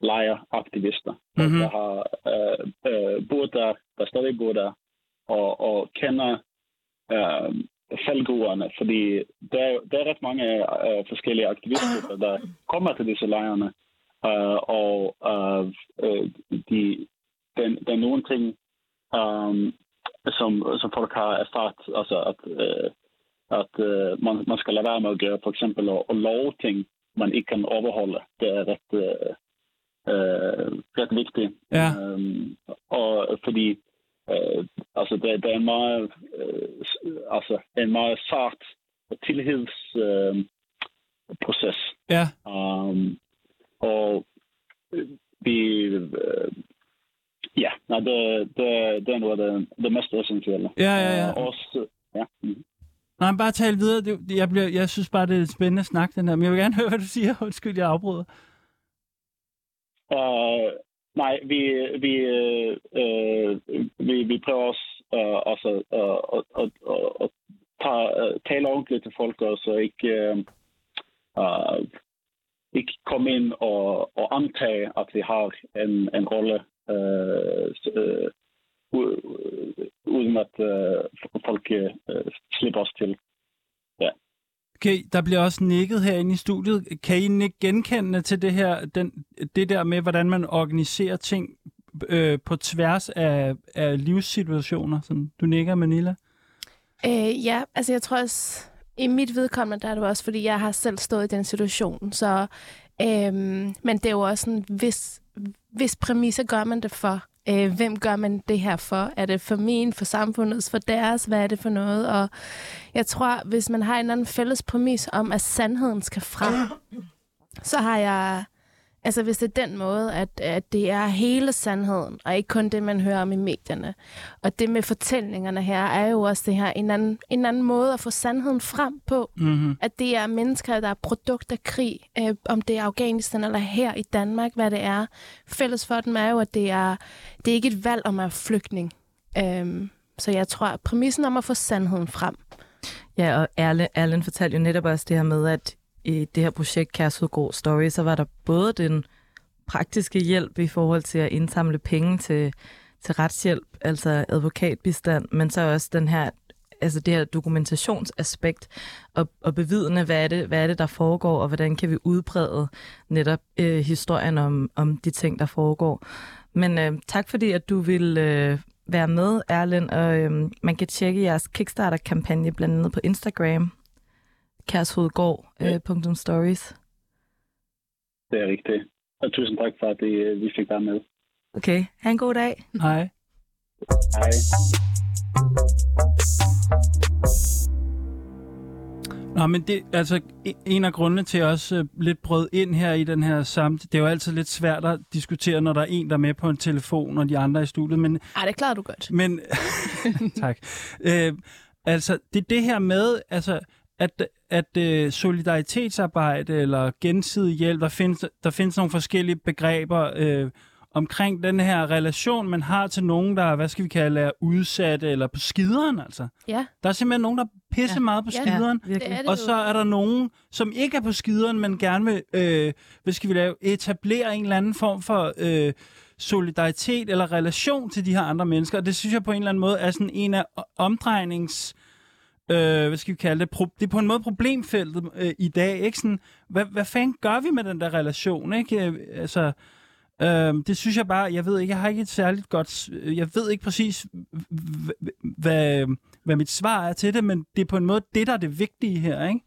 lejeraktivister, mm-hmm. der har uh, uh, boet der, der stadig bor der, og, og kender øh, faldgruerne, fordi der, der er ret mange øh, forskellige aktivister, der kommer til disse lejrene, øh, og øh, øh de, den, der er nogle ting, øh, som, som folk har erfaret, altså at, øh, at øh, man, man skal lade være med at gøre, for eksempel at, at love ting, man ikke kan overholde. Det er ret, øh, øh, ret vigtigt. Ja. Øh, og fordi Øh, altså, det, det er en meget, øh, altså, en meget sart tillidsproces. Øh, ja. Um, og vi... Øh, ja, nej, det, det, det er noget af det, det mest essentielle. Ja, ja, ja. Uh, også, ja. Mm. Nej, bare tale videre. Det, jeg, bliver, jeg synes bare, det er spændende snak, den her. Men jeg vil gerne høre, hvad du siger. Undskyld, jeg afbryder. Uh, Nej, vi, vi, øh, øh, vi, vi prøver også øh, altså, øh, at, at, at, at tage, øh, tale ordentligt til folk, og så ikke, øh, øh, ikke komme ind og, og antage, at vi har en, en rolle, øh, øh, uden at øh, folk øh, slipper os til. Okay, der bliver også nikket herinde i studiet. Kan I ikke genkende til det her, den, det der med, hvordan man organiserer ting øh, på tværs af, af livssituationer? Sådan, du nikker, Manila. Øh, ja, altså jeg tror også, i mit vedkommende, der er det også, fordi jeg har selv stået i den situation. Så, øhm, men det er jo også sådan, hvis, hvis præmisser gør man det for? Øh, hvem gør man det her for? Er det for min, for samfundets, for deres? Hvad er det for noget? Og jeg tror, hvis man har en anden fælles præmis om, at sandheden skal frem, så har jeg Altså hvis det er den måde, at, at det er hele sandheden, og ikke kun det, man hører om i medierne. Og det med fortællingerne her, er jo også det her en anden, en anden måde at få sandheden frem på. Mm-hmm. At det er mennesker, der er produkt af krig, øh, om det er Afghanistan eller her i Danmark, hvad det er. Fælles for dem er jo, at det er, det er ikke et valg om at være flygtning. Øhm, så jeg tror, at præmissen om at få sandheden frem. Ja, og Erlen, Erlen fortalte jo netop også det her med, at i det her projekt Kærsudgård Story, så var der både den praktiske hjælp i forhold til at indsamle penge til, til retshjælp, altså advokatbistand, men så også den her altså det her dokumentationsaspekt og, og bevidne, hvad er, det, hvad er det, der foregår, og hvordan kan vi udbrede netop øh, historien om, om de ting, der foregår. Men øh, tak fordi, at du vil øh, være med, Erlen, og øh, man kan tjekke jeres Kickstarter-kampagne blandt andet på Instagram, kærshovedgård.stories. Øh, det er rigtigt. Og tusind tak for, at det, øh, vi fik være med. Okay, ha' en god dag. Hej. Hej. Nå, men det, altså, en af grundene til at også uh, lidt brød ind her i den her samtale, det er jo altid lidt svært at diskutere, når der er en, der er med på en telefon, og de andre er i studiet, men... Ej, det klarer du godt. Men, tak. Uh, altså, det er det her med, altså, at, at uh, solidaritetsarbejde eller gensidig hjælp, der findes, der findes nogle forskellige begreber uh, omkring den her relation, man har til nogen, der, hvad skal vi kalde, er udsatte eller på skideren, altså. Ja. Der er simpelthen nogen, der pisse ja. meget på Ja. skideren, Ja. Det det og så er der nogen, som ikke er på skideren, men gerne vil, øh, hvad skal vi lave, etablere en eller anden form for øh, solidaritet eller relation til de her andre mennesker. Og det synes jeg på en eller anden måde er sådan en af omdrejnings... Øh, hvad skal vi kalde det? Pro- det er på en måde problemfeltet øh, i dag, ikke? Sådan, hvad, hvad fanden gør vi med den der relation, ikke? Øh, altså, øh, det synes jeg bare, jeg ved ikke, jeg har ikke et særligt godt, øh, jeg ved ikke præcis, hvad, hvad mit svar er til det, men det er på en måde det, der er det vigtige her, ikke?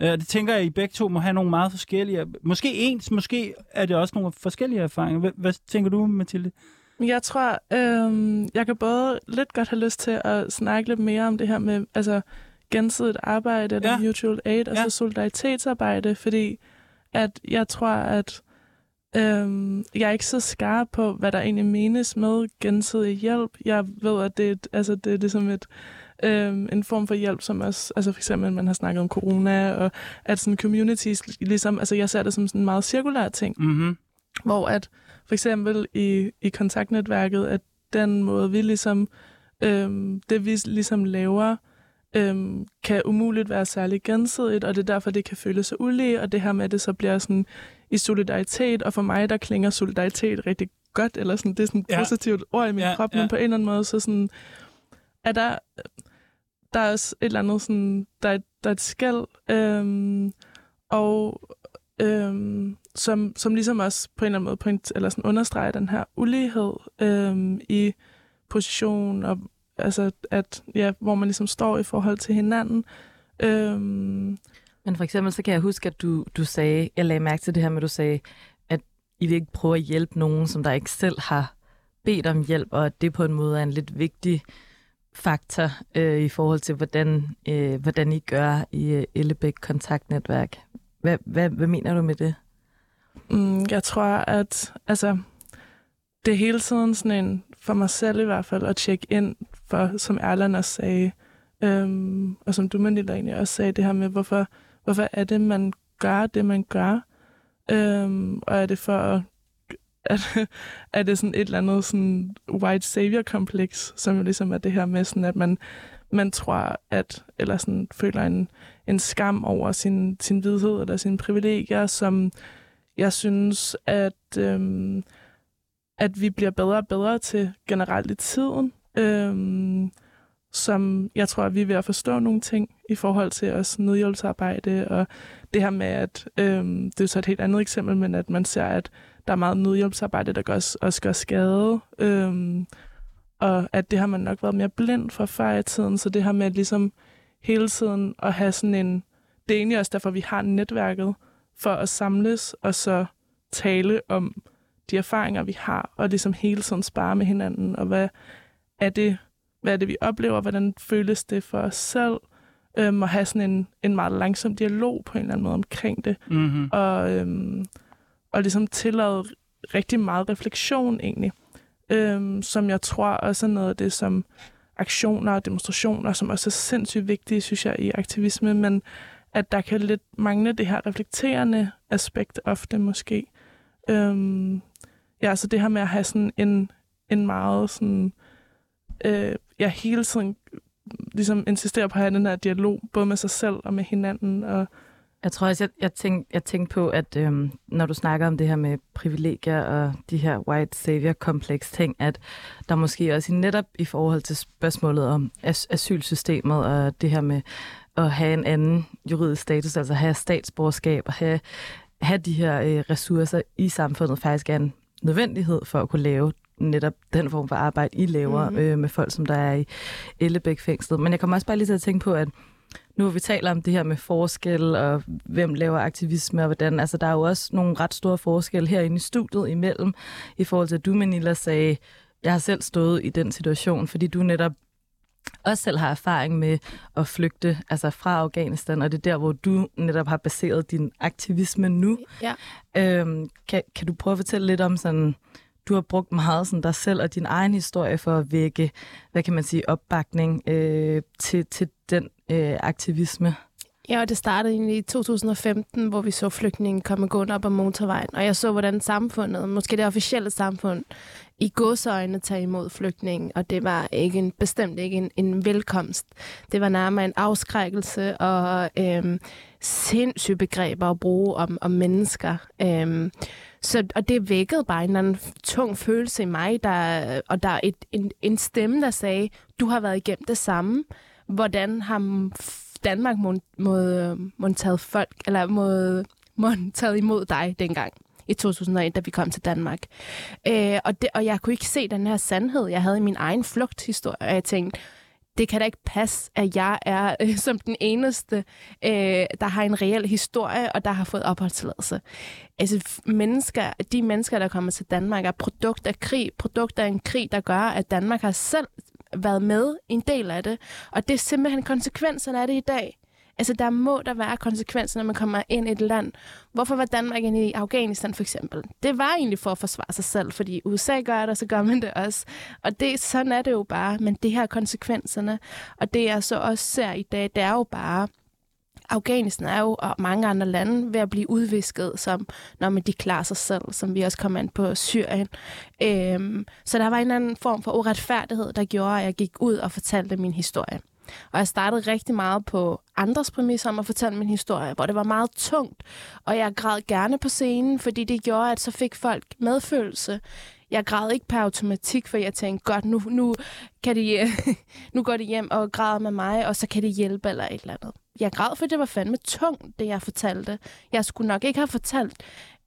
Øh, det tænker jeg, I begge to må have nogle meget forskellige, måske ens, måske er det også nogle forskellige erfaringer. Hvad, hvad tænker du, Mathilde? Jeg tror, øhm, jeg kan både lidt godt have lyst til at snakke lidt mere om det her med altså, gensidigt arbejde, eller Ja. mutual aid, altså Ja. solidaritetsarbejde, fordi at jeg tror, at øhm, jeg er ikke så skarp på, hvad der egentlig menes med gensidig hjælp. Jeg ved, at det er, et, altså, det er ligesom et, øhm, en form for hjælp, som også, altså for eksempel, man har snakket om corona, og at sådan communities, ligesom, altså jeg ser det som sådan en meget cirkulær ting, Mm-hmm. hvor at for eksempel i, i kontaktnetværket, at den måde, vi ligesom, øhm, det vi ligesom laver, øhm, kan umuligt være særlig gensidigt, og det er derfor, det kan føles så ulige, og det her med, at det så bliver sådan i solidaritet, og for mig, der klinger solidaritet rigtig godt, eller sådan, det er sådan et Ja. positivt ord i min Ja, ja, krop, ja. men på en eller anden måde, så sådan, er der, der er også et eller andet sådan, der er, der er et skæld, øhm, og øhm, som, som ligesom også på en eller anden måde point, eller sådan understreger den her ulighed øhm, i position, og altså at, ja, hvor man ligesom står i forhold til hinanden. Øhm, Men for eksempel, så kan jeg huske, at du, du sagde, jeg lagde mærke til det her med, at du sagde, at I vil ikke prøve at hjælpe nogen, som der ikke selv har bedt om hjælp, og at det på en måde er en lidt vigtig faktor øh, i forhold til, hvordan, øh, hvordan I gør i øh, Ellebæk kontaktnetværk. Hvad, hvad, hvad mener du med det? Mm, jeg tror, at altså, det er hele tiden sådan en, for mig selv i hvert fald, at tjekke ind, for, som Erland også sagde, øhm, og som du, Manila, egentlig også sagde, det her med, hvorfor, hvorfor er det, man gør det, man gør? Øhm, og er det for at at, er det sådan et eller andet sådan white savior kompleks, som jo ligesom er det her med sådan, at man, man tror, at, eller sådan føler en, en skam over sin, sin vidhed eller sine privilegier, som jeg synes, at, øhm, at vi bliver bedre og bedre til generelt i tiden. Øhm, som jeg tror, at vi er ved at forstå nogle ting i forhold til også nødhjælpsarbejde, og det her med, at øhm, det er så et helt andet eksempel, men at man ser, at der er meget nødhjælpsarbejde, der også, også gør skade, øhm, og at det har man nok været mere blind for før i tiden, så det her med at ligesom hele tiden at have sådan en, det er egentlig også derfor, vi har netværket, for at samles og så tale om de erfaringer, vi har, og ligesom hele tiden spare med hinanden, og hvad er det, hvad er det, vi oplever, hvordan føles det for os selv, øhm, og have sådan en, en meget langsom dialog på en eller anden måde omkring det, Mm-hmm. og, øhm, og ligesom tillade rigtig meget refleksion egentlig, øhm, som jeg tror også er noget af det, som aktioner og demonstrationer, som også er sindssygt vigtige, synes jeg, i aktivisme, men at der kan lidt mangle det her reflekterende aspekt ofte måske. Øhm, ja, så det her med at have sådan en, en meget sådan, øh, jeg hele tiden ligesom insisterer på at have den her dialog, både med sig selv og med hinanden, og jeg tror også, jeg, jeg, tænkte, jeg tænkte på, at øhm, når du snakker om det her med privilegier og de her white savior-kompleks ting, at der måske også netop i forhold til spørgsmålet om as- asylsystemet og det her med at have en anden juridisk status, altså have statsborgerskab og have, have de her øh, ressourcer i samfundet faktisk er en nødvendighed for at kunne lave netop den form for arbejde, I laver Mhm. mm-hmm. øh, med folk, som der er i Ellebæk fængslet. Men jeg kommer også bare lige til at tænke på, at nu hvor vi taler om det her med forskel, og hvem laver aktivisme, og hvordan, altså der er jo også nogle ret store forskelle herinde i studiet imellem, i forhold til, at du, Manila, sagde, jeg har selv stået i den situation, fordi du netop også selv har erfaring med at flygte altså fra Afghanistan, og det er der, hvor du netop har baseret din aktivisme nu. Ja. Øhm, kan, kan du prøve at fortælle lidt om sådan, du har brugt meget sådan dig selv og din egen historie for at vække, hvad kan man sige, opbakning øh, til, til den øh, aktivisme? Ja, og det startede egentlig i 2015, hvor vi så flygtningen komme gående op ad motorvejen. Og jeg så, hvordan samfundet, måske det officielle samfund, i godsøjne tage imod flygtningen. Og det var ikke en, bestemt ikke en, en velkomst. Det var nærmere en afskrækkelse og øhm, sindssyge begreber at bruge om, om mennesker. Øhm, så, og det vækkede bare en eller anden tung følelse i mig, der, og der er et, en, en stemme, der sagde, du har været igennem det samme. Hvordan har Danmark må, må, må taget folk, eller må, må taget imod dig dengang i 2001, da vi kom til Danmark. Øh, og, det, og jeg kunne ikke se den her sandhed, jeg havde i min egen flugthistorie, og jeg tænkte, det kan da ikke passe, at jeg er øh, som den eneste, øh, der har en reel historie, og der har fået opholdstilladelse. Altså mennesker, de mennesker, der kommer til Danmark, er produkt af krig, produkt af en krig, der gør, at Danmark har selv været med en del af det. Og det er simpelthen konsekvenserne af det i dag. Altså, der må der være konsekvenser, når man kommer ind i et land. Hvorfor var Danmark inde i Afghanistan, for eksempel? Det var egentlig for at forsvare sig selv, fordi USA gør det, så gør man det også. Og det, sådan er det jo bare, men det her konsekvenserne. Og det, jeg så også ser i dag, det er jo bare, Afghanistan er jo, og mange andre lande, ved at blive udvisket, som når man de klarer sig selv, som vi også kommer ind på Syrien. Øhm, så der var en anden form for uretfærdighed, der gjorde, at jeg gik ud og fortalte min historie. Og jeg startede rigtig meget på andres præmisser om at fortælle min historie, hvor det var meget tungt. Og jeg græd gerne på scenen, fordi det gjorde, at så fik folk medfølelse. Jeg græd ikke per automatik, for jeg tænkte, godt, nu, nu, kan de, nu går de hjem og græder med mig, og så kan de hjælpe eller et eller andet. Jeg græd, for det var fandme tungt, det jeg fortalte. Jeg skulle nok ikke have fortalt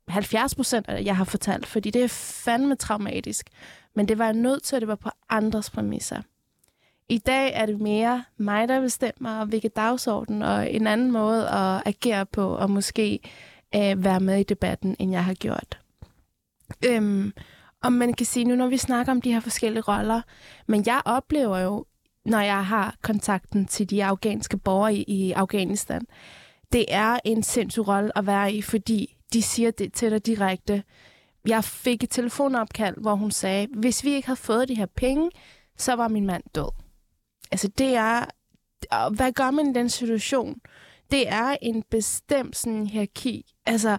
70 procent af det, jeg har fortalt, fordi det er fandme traumatisk. Men det var jeg nødt til, at det var på andres præmisser. I dag er det mere mig, der bestemmer, hvilke dagsorden og en anden måde at agere på, og måske øh, være med i debatten, end jeg har gjort. Øhm, og man kan sige nu, når vi snakker om de her forskellige roller, men jeg oplever jo, når jeg har kontakten til de afghanske borgere i, i Afghanistan, det er en sindssyg rolle at være i, fordi de siger det til dig direkte. Jeg fik et telefonopkald, hvor hun sagde, hvis vi ikke havde fået de her penge, så var min mand død. Altså det er, hvad gør man i den situation? Det er en bestemt sådan hierarki. Altså,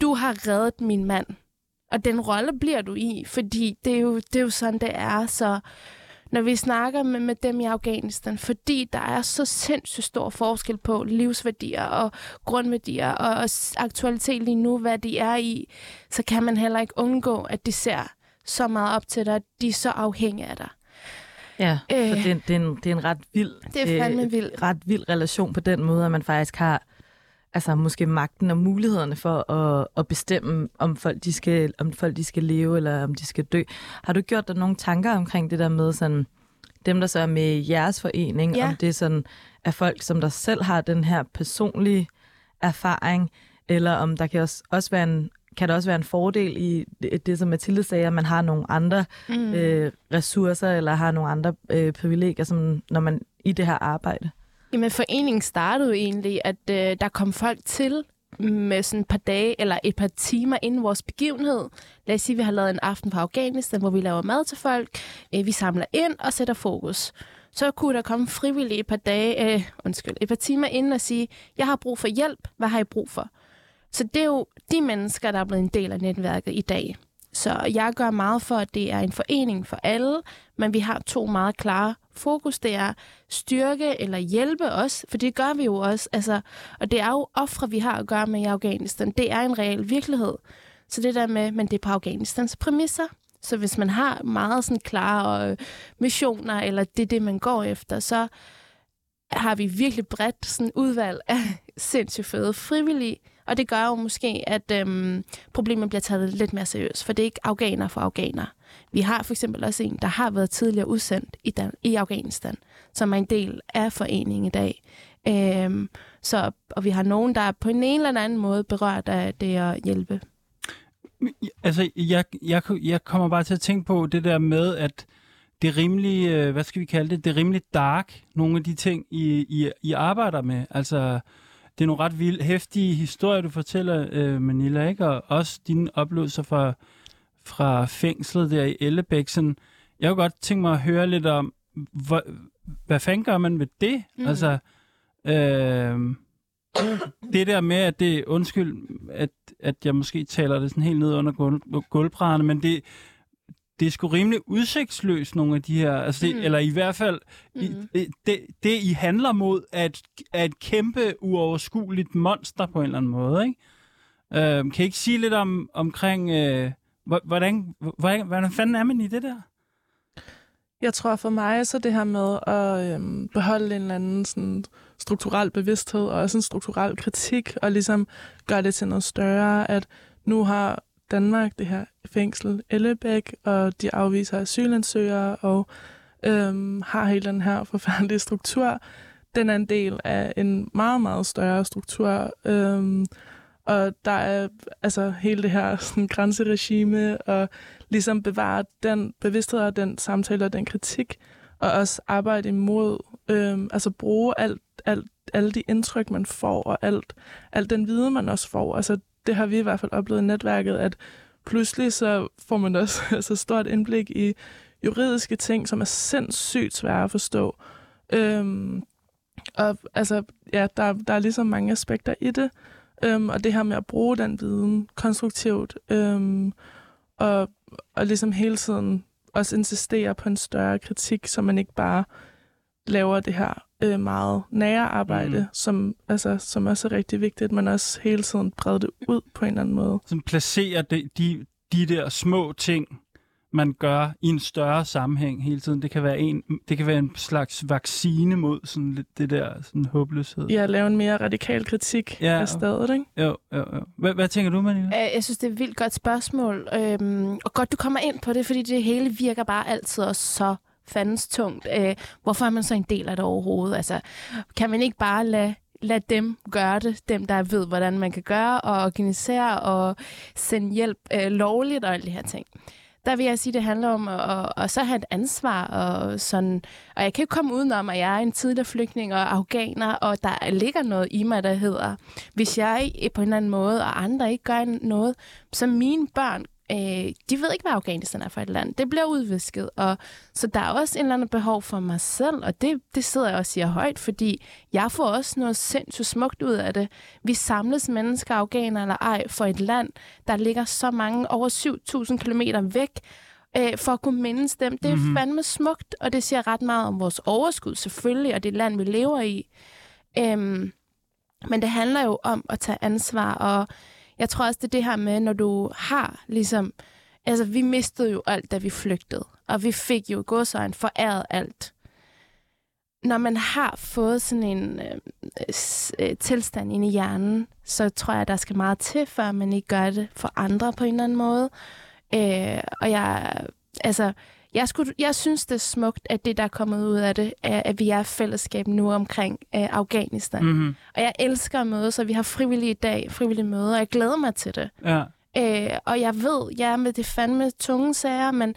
du har reddet min mand, og den rolle bliver du i, fordi det er jo, det er jo sådan, det er. Så når vi snakker med, med dem i Afghanistan, fordi der er så sindssygt stor forskel på livsværdier og grundværdier og, og aktualitet lige nu, hvad de er i, så kan man heller ikke undgå, at de ser så meget op til dig, at de er så afhængige af dig. Ja, øh, Øh. så det, er, en- det, er en, det er en ret vild, Det er fandme vild. ret vild relation på den måde, at man faktisk har altså måske magten og mulighederne for at, at bestemme, om folk, de skal, om folk de skal leve, eller om de skal dø. Har du gjort dig nogle tanker omkring det der med sådan, dem, der så er med i jeres forening, Ja. om det sådan er folk, som der selv har den her personlige erfaring, eller om der kan også, også være en kan der også være en fordel i det, det som Mathilde sagde, at man har nogle andre Mm. øh, ressourcer, eller har nogle andre øh, privilegier, som, når man i det her arbejde? Jamen, foreningen startede jo egentlig, at øh, der kom folk til med sådan et par dage eller et par timer inden vores begivenhed. Lad os sige, at vi har lavet en aften på Afghanistan, hvor vi laver mad til folk. Øh, vi samler ind og sætter fokus. Så kunne der komme frivillige et par dage, øh, undskyld, et par timer inden og sige, jeg har brug for hjælp. Hvad har I brug for? Så det er jo de mennesker, der er blevet en del af netværket i dag. Så jeg gør meget for, at det er en forening for alle, men vi har to meget klare fokus. Det er styrke eller hjælpe os, for det gør vi jo også. Altså, og det er jo ofre, vi har at gøre med i Afghanistan. Det er en reel virkelighed. Så det der med, men det er på Afghanistans præmisser. Så hvis man har meget sådan klare øh, missioner, eller det er det, man går efter, så har vi virkelig bredt sådan udvalg af sindssygt fede frivillige. Og det gør jo måske, at øhm, problemet bliver taget lidt mere seriøst, for det er ikke afghaner for afghaner. Vi har for eksempel også en, der har været tidligere udsendt i, Dan- i Afghanistan, som er en del af foreningen i dag. Øhm, så, og vi har nogen, der er på en eller anden måde berørt af det at hjælpe. Altså, jeg, jeg, jeg kommer bare til at tænke på det der med, at det er rimelig, øh, hvad skal vi kalde det, det er rimelig dark, nogle af de ting, I, I, I arbejder med. Altså, det er nogle ret vilde, hæftige historier, du fortæller, øh, Manila, ikke? Og også dine oplevelser fra, fra fængslet der i Ellebæk. Sådan, jeg kunne godt tænke mig at høre lidt om, hvor, hvad fanden gør man ved det? Mm. Mm. Altså, øh, det der med, at det, undskyld, at, at jeg måske taler det sådan helt ned under gulv, gulvbrædderne, men det, det er sgu rimelig udsigtsløst, nogle af de her, altså det, Mm. eller i hvert fald, mm. I, det, det I handler mod, er et, er et kæmpe uoverskueligt monster på en eller anden måde, ikke? Øh, kan I ikke sige lidt om, omkring, øh, hvor- hvordan, hvordan, hvordan fanden er man i det der? Jeg tror for mig, så det her med at øhm, beholde en eller anden sådan, strukturel bevidsthed og også en strukturel kritik, og ligesom gøre det til noget større, at nu har Danmark det her fængsel Ellebæk, og de afviser asylansøgere, og øhm, har hele den her forfærdelige struktur. Den er en del af en meget, meget større struktur, øhm, og der er altså hele det her sådan, grænseregime, og ligesom bevare den bevidsthed og den samtale og den kritik, og også arbejde imod, øhm, altså bruge alt, alt, alle de indtryk, man får, og alt, alt den viden, man også får. Altså, det har vi i hvert fald oplevet i netværket, at pludselig så får man også altså, stort indblik i juridiske ting, som er sindssygt svære at forstå. Øhm, og altså, ja, der, der er ligesom mange aspekter i det, øhm, og det her med at bruge den viden konstruktivt, øhm, og, og ligesom hele tiden også insistere på en større kritik, så man ikke bare laver det her øh, meget nære arbejde, Mm. som, altså, som også er rigtig vigtigt, men også hele tiden brede det ud på en eller anden måde. Som placerer de, de, de der små ting, man gør i en større sammenhæng hele tiden. Det kan være en, det kan være en slags vaccine mod sådan lidt det der sådan håbløshed. Ja, at lave en mere radikal kritik Ja, af stedet, ikke? Jo, jo, jo. Hvad, hvad tænker du, Manila? Øh, Jeg synes, det er et vildt godt spørgsmål. Øhm, og godt, du kommer ind på det, fordi det hele virker bare altid også så fandens tungt. Øh, hvorfor er man så en del af det overhovedet? Altså, kan man ikke bare lade lad dem gøre det, dem der ved, hvordan man kan gøre og organisere og sende hjælp øh, lovligt og alle de her ting. Der vil jeg sige, at det handler om at, at, at så have et ansvar. Og, sådan, og jeg kan ikke komme udenom, at jeg er en tidligere flygtning og afghaner, og der ligger noget i mig, der hedder, hvis jeg på en eller anden måde, og andre ikke gør noget, så mine børn, øh, de ved ikke, hvad Afghanistan er for et land. Det bliver udvisket, og så der er også en eller anden behov for mig selv, og det, det sidder jeg og siger højt, fordi jeg får også noget sindssygt smukt ud af det. Vi samles mennesker, afghaner eller ej, for et land, der ligger så mange, over 7.000 kilometer væk, øh, for at kunne mindes dem. Det er Mhm. mm-hmm. fandme smukt, og det siger ret meget om vores overskud selvfølgelig, og det land, vi lever i. Øhm, men det handler jo om at tage ansvar, og jeg tror også, det er det her med, når du har ligesom Altså, vi mistede jo alt, da vi flygtede. Og vi fik jo godsøjen foræret alt. Når man har fået sådan en øh, øh, tilstand inde i hjernen, så tror jeg, der skal meget til, før man ikke gør det for andre på en eller anden måde. Øh, og jeg, altså, jeg, skulle, jeg synes, det er smukt, at det, der er kommet ud af det, er, at vi er fællesskab nu omkring øh, Afghanistan. Mm-hmm. Og jeg elsker at møde, så vi har frivillige dag, frivillige møder, og jeg glæder mig til det. Ja. Øh, og jeg ved, ja, med det fandme tunge sager, men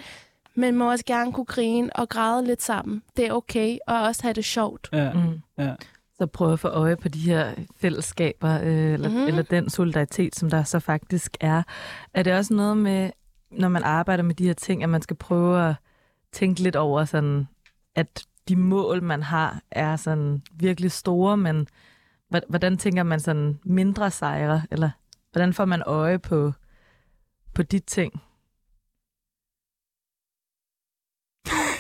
men må også gerne kunne grine og græde lidt sammen. Det er okay, og også have det sjovt. Ja. Mm. Ja. Så prøve at få øje på de her fællesskaber, øh, eller, mm. eller den solidaritet, som der så faktisk er. Er det også noget med, når man arbejder med de her ting, at man skal prøve at tænke lidt over sådan, at de mål, man har, er sådan virkelig store, men hvordan tænker man sådan mindre sejre, eller hvordan får man øje på, på de ting?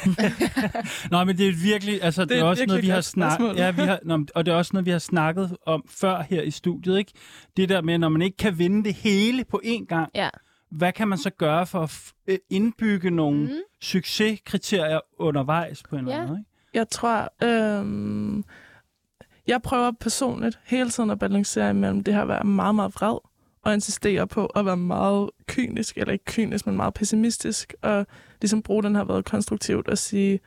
Nå, men det er virkelig, altså det, Det er, også noget, vi har snakket, ja, vi har, nå, og det er også noget, vi har snakket om før her i studiet, ikke? Det der med, når man ikke kan vinde det hele på én gang, Ja. Hvad kan man så gøre for at øh, indbygge nogle mm. succeskriterier undervejs på en Ja. eller anden måde? Jeg tror, øhm, jeg prøver personligt hele tiden at balancere imellem det her at være meget, meget vred, og insistere på at være meget kynisk, eller ikke kynisk, men meget pessimistisk, og ligesom bruge den her været konstruktivt og sige,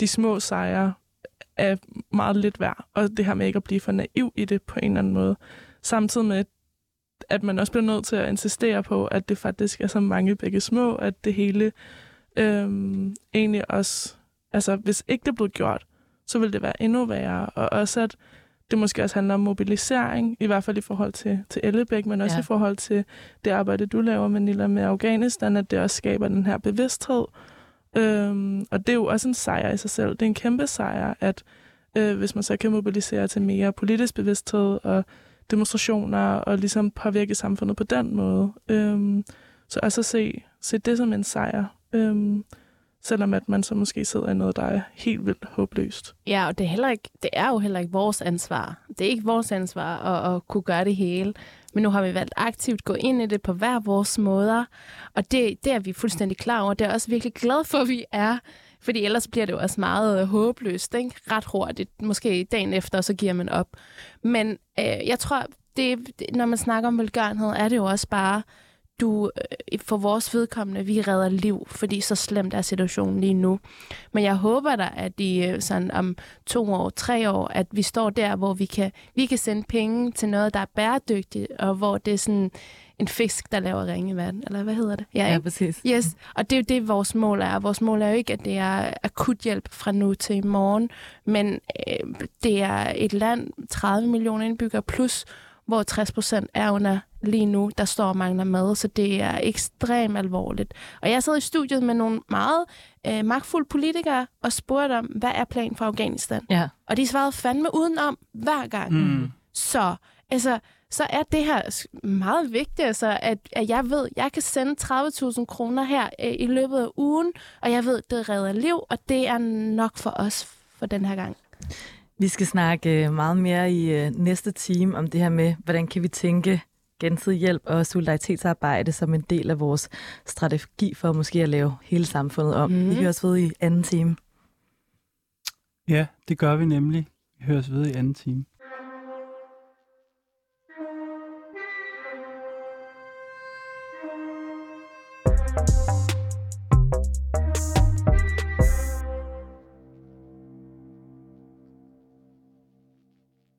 de små sejre er meget lidt værd, og det her med ikke at blive for naiv i det på en eller anden måde. Samtidig med, at man også bliver nødt til at insistere på, at det faktisk er så mange begge små, at det hele øhm, egentlig også, altså hvis ikke det blev gjort, så vil det være endnu værre. Og også at det måske også handler om mobilisering, i hvert fald i forhold til, til Ellebæk, men også ja. i forhold til det arbejde, du laver, Manila, med Afghanistan, at det også skaber den her bevidsthed. Øhm, og det er jo også en sejr i sig selv. Det er en kæmpe sejr, at øh, hvis man så kan mobilisere til mere politisk bevidsthed og demonstrationer og ligesom påvirke samfundet på den måde. Øhm, så også at se, se det som en sejr. Øhm, selvom at man så måske sidder i noget, der er helt vildt håbløst. Ja, og det er, heller ikke, det er jo heller ikke vores ansvar. Det er ikke vores ansvar at, at kunne gøre det hele. Men nu har vi valgt aktivt gå ind i det på hver vores måder. Og det, det er vi fuldstændig klar over. Det er også virkelig glad for, at vi er. Fordi ellers bliver det jo også meget øh, håbløst, ikke? ret hurtigt. Måske dagen efter, så giver man op. Men øh, jeg tror, det, når man snakker om velgørenhed, er det jo også bare, du, øh, for vores vedkommende, vi redder liv, fordi så slemt er situationen lige nu. Men jeg håber da, at i øh, sådan om to år, tre år, at vi står der, hvor vi kan, vi kan sende penge til noget, der er bæredygtigt, og hvor det er sådan en fisk, der laver ringe vand, eller hvad hedder det? Ja, ikke? præcis. Yes, og det er jo det, vores mål er. Vores mål er jo ikke, at det er akut hjælp fra nu til i morgen, men øh, det er et land, 30 millioner indbyggere plus, hvor 60 procent er under lige nu, der står og mangler mad, så det er ekstremt alvorligt. Og jeg sad i studiet med nogle meget øh, magtfulde politikere og spurgte om, hvad er planen for Afghanistan? Ja. Og de svarede fandme udenom hver gang. Mm. Så, altså, så er det her meget vigtigt, altså, at, at jeg ved, at jeg kan sende 30.000 kroner her øh, i løbet af ugen, og jeg ved, det redder liv, og det er nok for os for den her gang. Vi skal snakke øh, meget mere i øh, næste time om det her med, hvordan kan vi tænke gensidig hjælp og solidaritetsarbejde som en del af vores strategi for måske at lave hele samfundet om. Mm. Vi Mhm. høres ved i anden time. Ja, det gør vi nemlig. Vi høres ved i anden time.